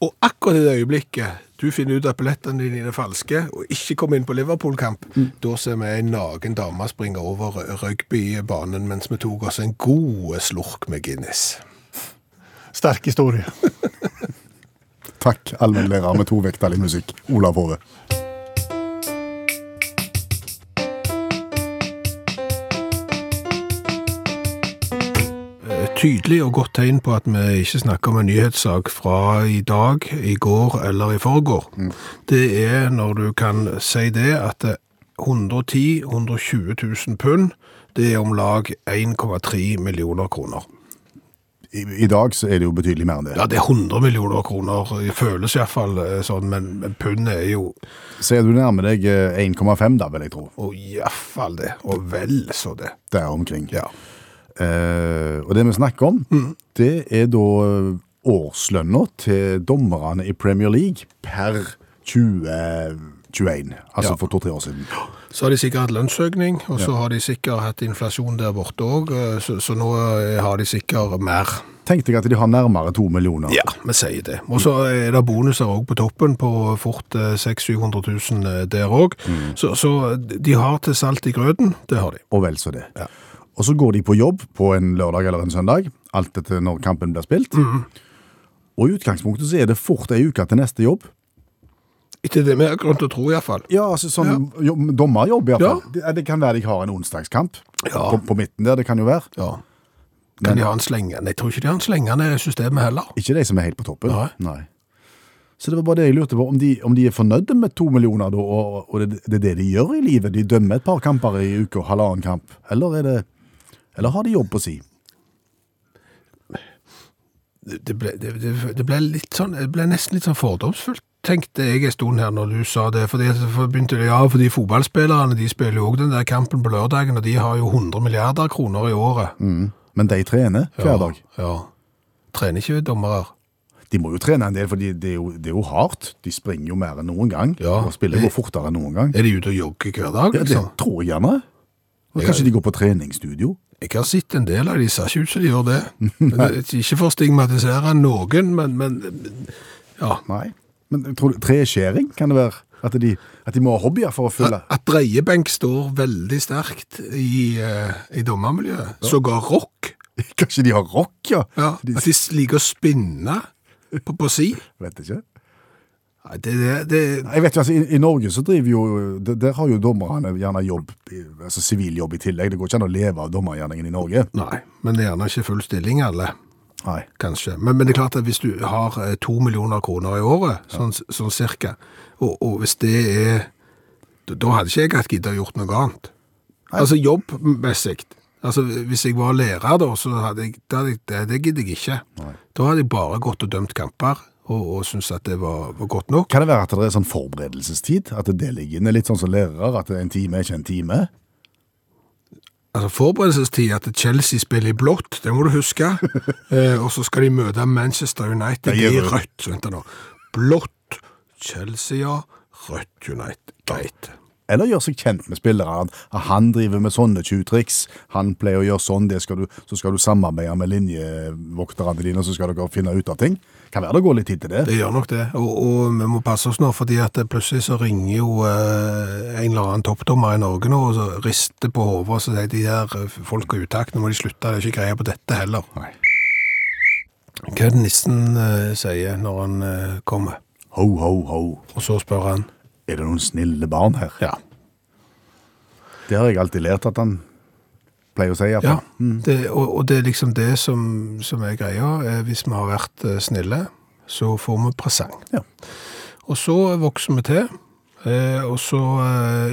Og akkurat i det øyeblikket du finner ut at billettene dine er falske, og ikke kommer inn på Liverpool-kamp, da ser vi en naken dame springe over rugbybanen mens vi tok oss en god slurk med Guinness. Sterk historie. (laughs) Takk, allmennlærer med tovektig musikk, Olav Hove. Tydelig og godt tegn på at vi ikke snakker om en nyhetssak fra i dag, i går eller i forgår. Det er når du kan si det at 110 120 000 pund, det er om lag 1,3 millioner kroner. I, I dag så er det jo betydelig mer enn det. Ja, det er 100 millioner kroner. Det føles iallfall sånn, men, men pund er jo Ser du nærmer deg eh, 1,5 da, vil jeg tro. Og iallfall det. Og vel så det. Der omkring. Ja. Eh, og det vi snakker om, det er da eh, årslønna til dommerne i Premier League per 2021. Altså Ja. for to-tre år siden. Så har de sikkert hatt lønnsøkning, og så har de sikkert hatt inflasjon der borte òg, så, så nå eh, har de sikkert mer. Tenkte jeg at de har nærmere to millioner. Ja, vi sier det. Og så er det bonuser òg på toppen, på fort eh, 600 000-700 000 der òg. Så, så de har til salt i grøten, det har de. Og vel så det. Ja. Og så går de på jobb på en lørdag eller en søndag, alt etter når kampen blir spilt. Og i utgangspunktet så er det fort ei uke til neste jobb. Ikke det vi har grunn til å tro, iallfall. Ja, altså sånn ja. dommerjobb i hvert fall. Ja. Det, det kan være de har en onsdagskamp Ja. på, på midten der, det kan jo være. Ja. Kan de ha en slenge? Nei, jeg tror ikke de har en slengende systemet heller. Ikke de som er helt på toppen. Nei. Så det var bare det jeg lurte på, om de, om de er fornøyde med to millioner da, og, og det, det er det de gjør i livet? De dømmer et par kamper i uka, halvannen kamp. Eller er det Eller har de jobb å si? Det, ble, det, det, ble litt sånn, det ble nesten litt sånn fordomsfullt, tenkte jeg en stund her når du sa det. Fordi, for begynte det, ja, fordi fotballspillerne de spiller jo også den der kampen på lørdagen, og de har jo 100 milliarder kroner i året. Men de trener hver dag. Ja. Trener ikke dommere. De må jo trene en del, for det er, jo, det er jo hardt. De springer jo mer enn noen gang. Ja. Og spiller jo fortere enn noen gang. Er de ute og jogger hver dag, Ja, det liksom? tror jeg gjerne. Og kanskje de går på treningsstudio? Jeg har sett en del av de, ser ikke ut som de gjør det. (laughs) Ikke for å stigmatisere noen, men, men ja. Nei. Men tror du, treskjæring kan det være? At de, at de må ha hobbyer for å fylle? At, at dreiebenk står veldig sterkt i, eh, i dommermiljøet. Sågar rock. (laughs) Kanskje de har rock, ja? Ja, De, at de liker å spinne på, på si. vet ikke. Nei, Det, det, det, Jeg vet jo, altså, i, I Norge så driver jo Der, har jo dommerne gjerne jobb, altså siviljobb i tillegg. Det går ikke an å leve av dommergjerningen i Norge. nei, men det er gjerne ikke full stilling alle. Nei. kanskje. Men, men det er klart at hvis du har eh, to millioner kroner i året, sånn, sånn cirka, og, og hvis det er Da hadde ikke jeg hatt giddet å gjort noe annet. Altså jobbmessig. Altså, hvis jeg var lærer da, så hadde jeg, det, det gidder jeg ikke. Da hadde jeg bare gått og dømt kamper, og, og syntes at det var, var godt nok. Kan det være at det er sånn forberedelsestid? At det ligger inne litt sånn som lærere, at en time er ikke en time? Altså forberedelsestid at Chelsea spiller i blått, det må du huske. (laughs) eh, og så skal de møte Manchester United i rødt. Vent nå. Blått Chelsea, ja. Rødt United. Greit. Eller gjør seg kjent med spillere. At han driver med sånne tjuvtriks. Han pleier å gjøre sånn, det skal du, så skal du samarbeide med linjevokterne dine, og så skal dere finne ut av ting. Kan være det går litt tid til det. Det gjør nok det. Og, og vi må passe oss nå, fordi at plutselig så ringer jo eh, en eller annen toppdommer i Norge nå, og så rister på hodet, og så sier de her eh, folk er utakt, nå må de slutte, det er ikke greie på dette heller. Nei. Hva er det nissen eh, sier når han eh, kommer? Ho, ho, ho. Og så spør han, Er det noen snille barn her? ja, Det har jeg alltid lært at han pleier å si. Ja, fall. det, og, og det er liksom det som, som er greia. Eh, Hvis vi har vært eh, snille, så får vi presang. Ja. Og så vokser vi til, eh, og så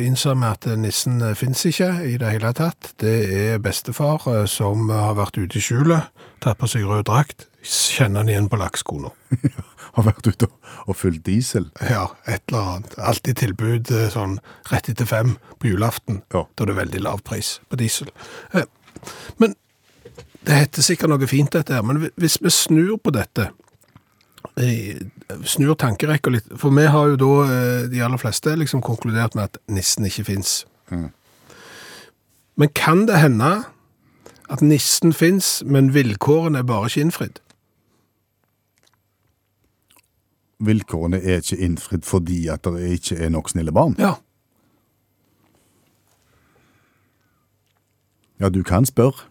innser vi at nissen fins ikke i det hele tatt. Det er bestefar som har vært ute i skjulet, tatt på seg rød drakt, kjenner han igjen på lakkskoene. (laughs) Har vært ute og, fylt diesel. Ja, et eller annet. Alltid tilbud eh, sånn rett etter fem på julaften. Ja. Da er det veldig lav pris på diesel. Eh, Men det heter sikkert noe fint dette her, men hvis vi snur på dette, snur tankerekka litt, for vi har jo da, eh, de aller fleste, liksom konkludert med at nissen ikke finnes. Men kan det hende at nissen finnes, men vilkårene er bare ikke innfridd? Vilkårene er ikke innfridd fordi at det ikke er nok snille barn. Ja. Ja, du kan spørre.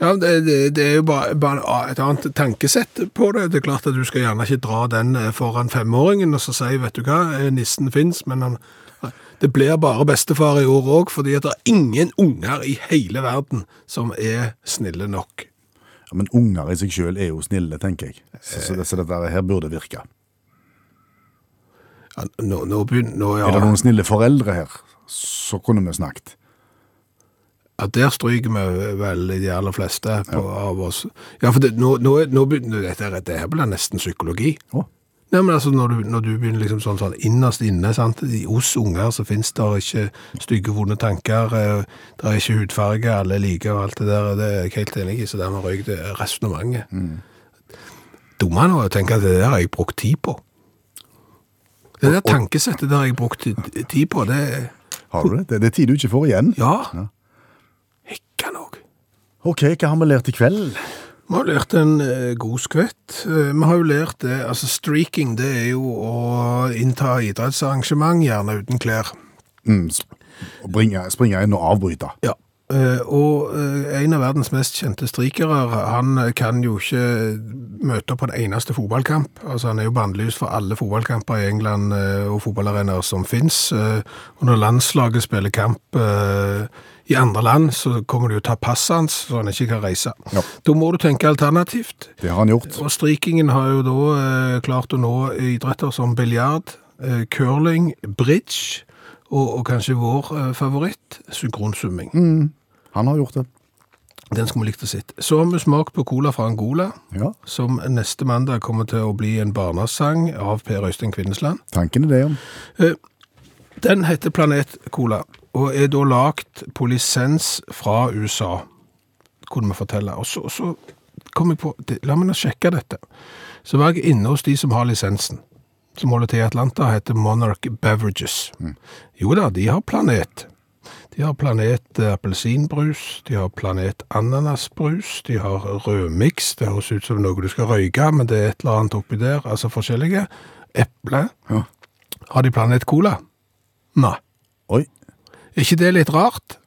Ja, det, det, det er jo bare, bare et annet tankesett på det. Det er klart at du skal gjerne ikke dra den eh, foran femåringen og så si, vet du hva, eh, nissen finnes, men han, det blir bare bestefar i år òg, fordi det er ingen unger i hele verden som er snille nok. Ja, men unger i seg sjøl er jo snille, tenker jeg. Så, så, det, så dette her burde virke. Ja, nå, nå begynner nå, ja, Er det noen snille foreldre her, så kunne vi snakket. ja, Der stryker vi vel de aller fleste på, av oss. Ja, for det, nå, nå, nå begynner dette, dette det her blir nesten psykologi. Å. Nei, men altså når du, når du begynner liksom sånn, sånn innerst inne, sant? Hos unger så finnes det ikke stygge, vonde tanker, eh, det er ikke hudfarge, alle liker og alt det der, det er jeg helt enig i, så dermed røyk det resonemanget. Dumme nå å tenke at det der har jeg brukt tid på. Det der tankesettet der har jeg brukt tid på, det Har du det? Det, det er tid du ikke får igjen. ja, Ja. hekka nok. Ok, hva har vi lært i kveld? Vi har lært en eh, god skvett. Eh, vi har jo lært det, altså streaking, det er jo å innta idrettsarrangement, gjerne uten klær. Mm, bringe, springe inn og avbryte. Ja. Eh, og eh, en av verdens mest kjente strikere, han kan jo ikke møte på en eneste fotballkamp. Altså han er jo bannlyst for alle fotballkamper i England eh, og fotballarenaer som finnes. Eh, og når landslaget spiller kamp i andre land, så kommer de jo ta passet hans, så han ikke kan reise. Ja. Da må du tenke alternativt. Det har han gjort. Og strikingen har jo da klart å nå idretter som biljard, curling, bridge, og, og kanskje vår eh, favoritt, synkronsumming. Han har gjort det. Den skulle vi likt å sitte. Så har vi smakt på cola fra Angola, Ja, som neste mandag kommer til å bli en barnesang av Per Øystein Kvinnesland. tanken er det, ja. Den heter Planet Cola, og er da lagt på lisens fra USA, kunne vi fortelle. Og så, så kom jeg på, la meg nå sjekke dette. Så var jeg inne hos de som har lisensen, som holder til i Atlanta, heter Monarch Beverages. Jo da, de har Planet. De har Planet eh, appelsinbrus, de har Planet ananasbrus, de har rødmiks. det høres ut som noe du skal røyke, men det er et eller annet oppi der, altså forskjellige. Eple. Ja. Har de Planet Cola? Nei. Oi. Er ikke det litt rart?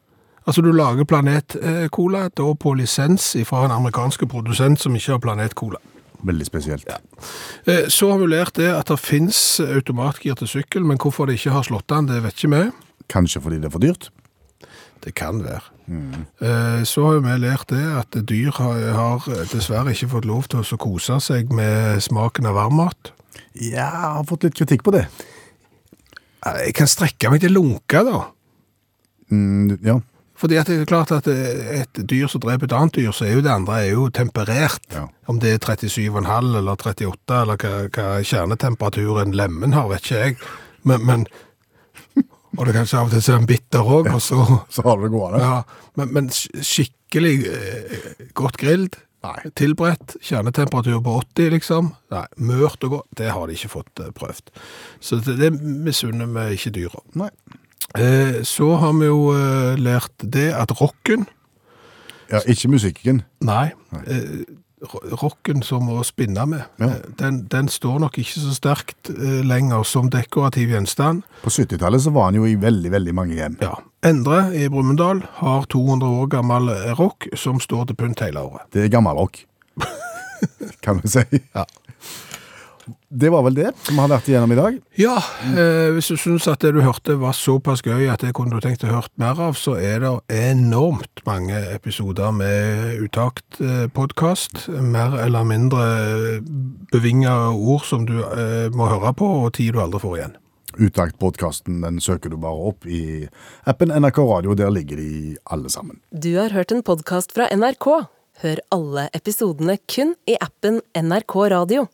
Altså, du lager Planet eh, Cola da på lisens fra en amerikansk produsent som ikke har Planet Cola. Veldig spesielt. Ja. Så har vi lært det at det finnes automatgir til sykkel, men hvorfor det ikke har slått an, det vet ikke vi. Kanskje fordi det er for dyrt? Det kan være. Mm. Så har vi lært det at dyr har, dessverre ikke fått lov til å kose seg med smaken av varmmat. Ja, jeg har fått litt kritikk på det. Eh, Jeg kan strekke meg til lunka, da. Mm, ja. Fordi at det er klart at eh, et dyr som dreper et annet dyr, så er jo det andre er jo temperert. Ja. Om det er 37,5 eller 38, eller hva, hva kjernetemperaturen lemmen har, vet ikke jeg. Men, men Og det kanskje av og til ser en bitter òg, og så (laughs) Så har du det gående. Ja, men, men skikkelig eh, godt grilled, Nei. tilberedt, kjernetemperatur på 80 liksom, nei, mørt og godt, det har de ikke fått eh, prøvd. Så det, det misunner vi ikke dyra. Nei. Eh, så har vi jo eh, lært det at rocken, Ja, ikke musikken. nei, eh, rocken som å spinne med, Ja. den, den står nok ikke så sterkt lenger som dekorativ gjenstand. På 70-tallet så var han jo i veldig, veldig mange hjem. Ja. Endre i Brumunddal har 200 år gammel rock som står til pynt hele året. Det er gammel rock, (laughs) kan vi si. Ja. Det var vel det som har vært igjennom i dag. Ja, eh, hvis du syns at det du hørte var såpass gøy at det kunne du tenkt å hørt mer av, så er det enormt mange episoder med Utakt-podkast. mer eller mindre bevinga ord som du eh, må høre på, og tid du aldri får igjen. Utakt-podkasten den søker du bare opp i appen NRK Radio. Der ligger de alle sammen. Du har hørt en podkast fra NRK. Hør alle episodene kun i appen NRK Radio.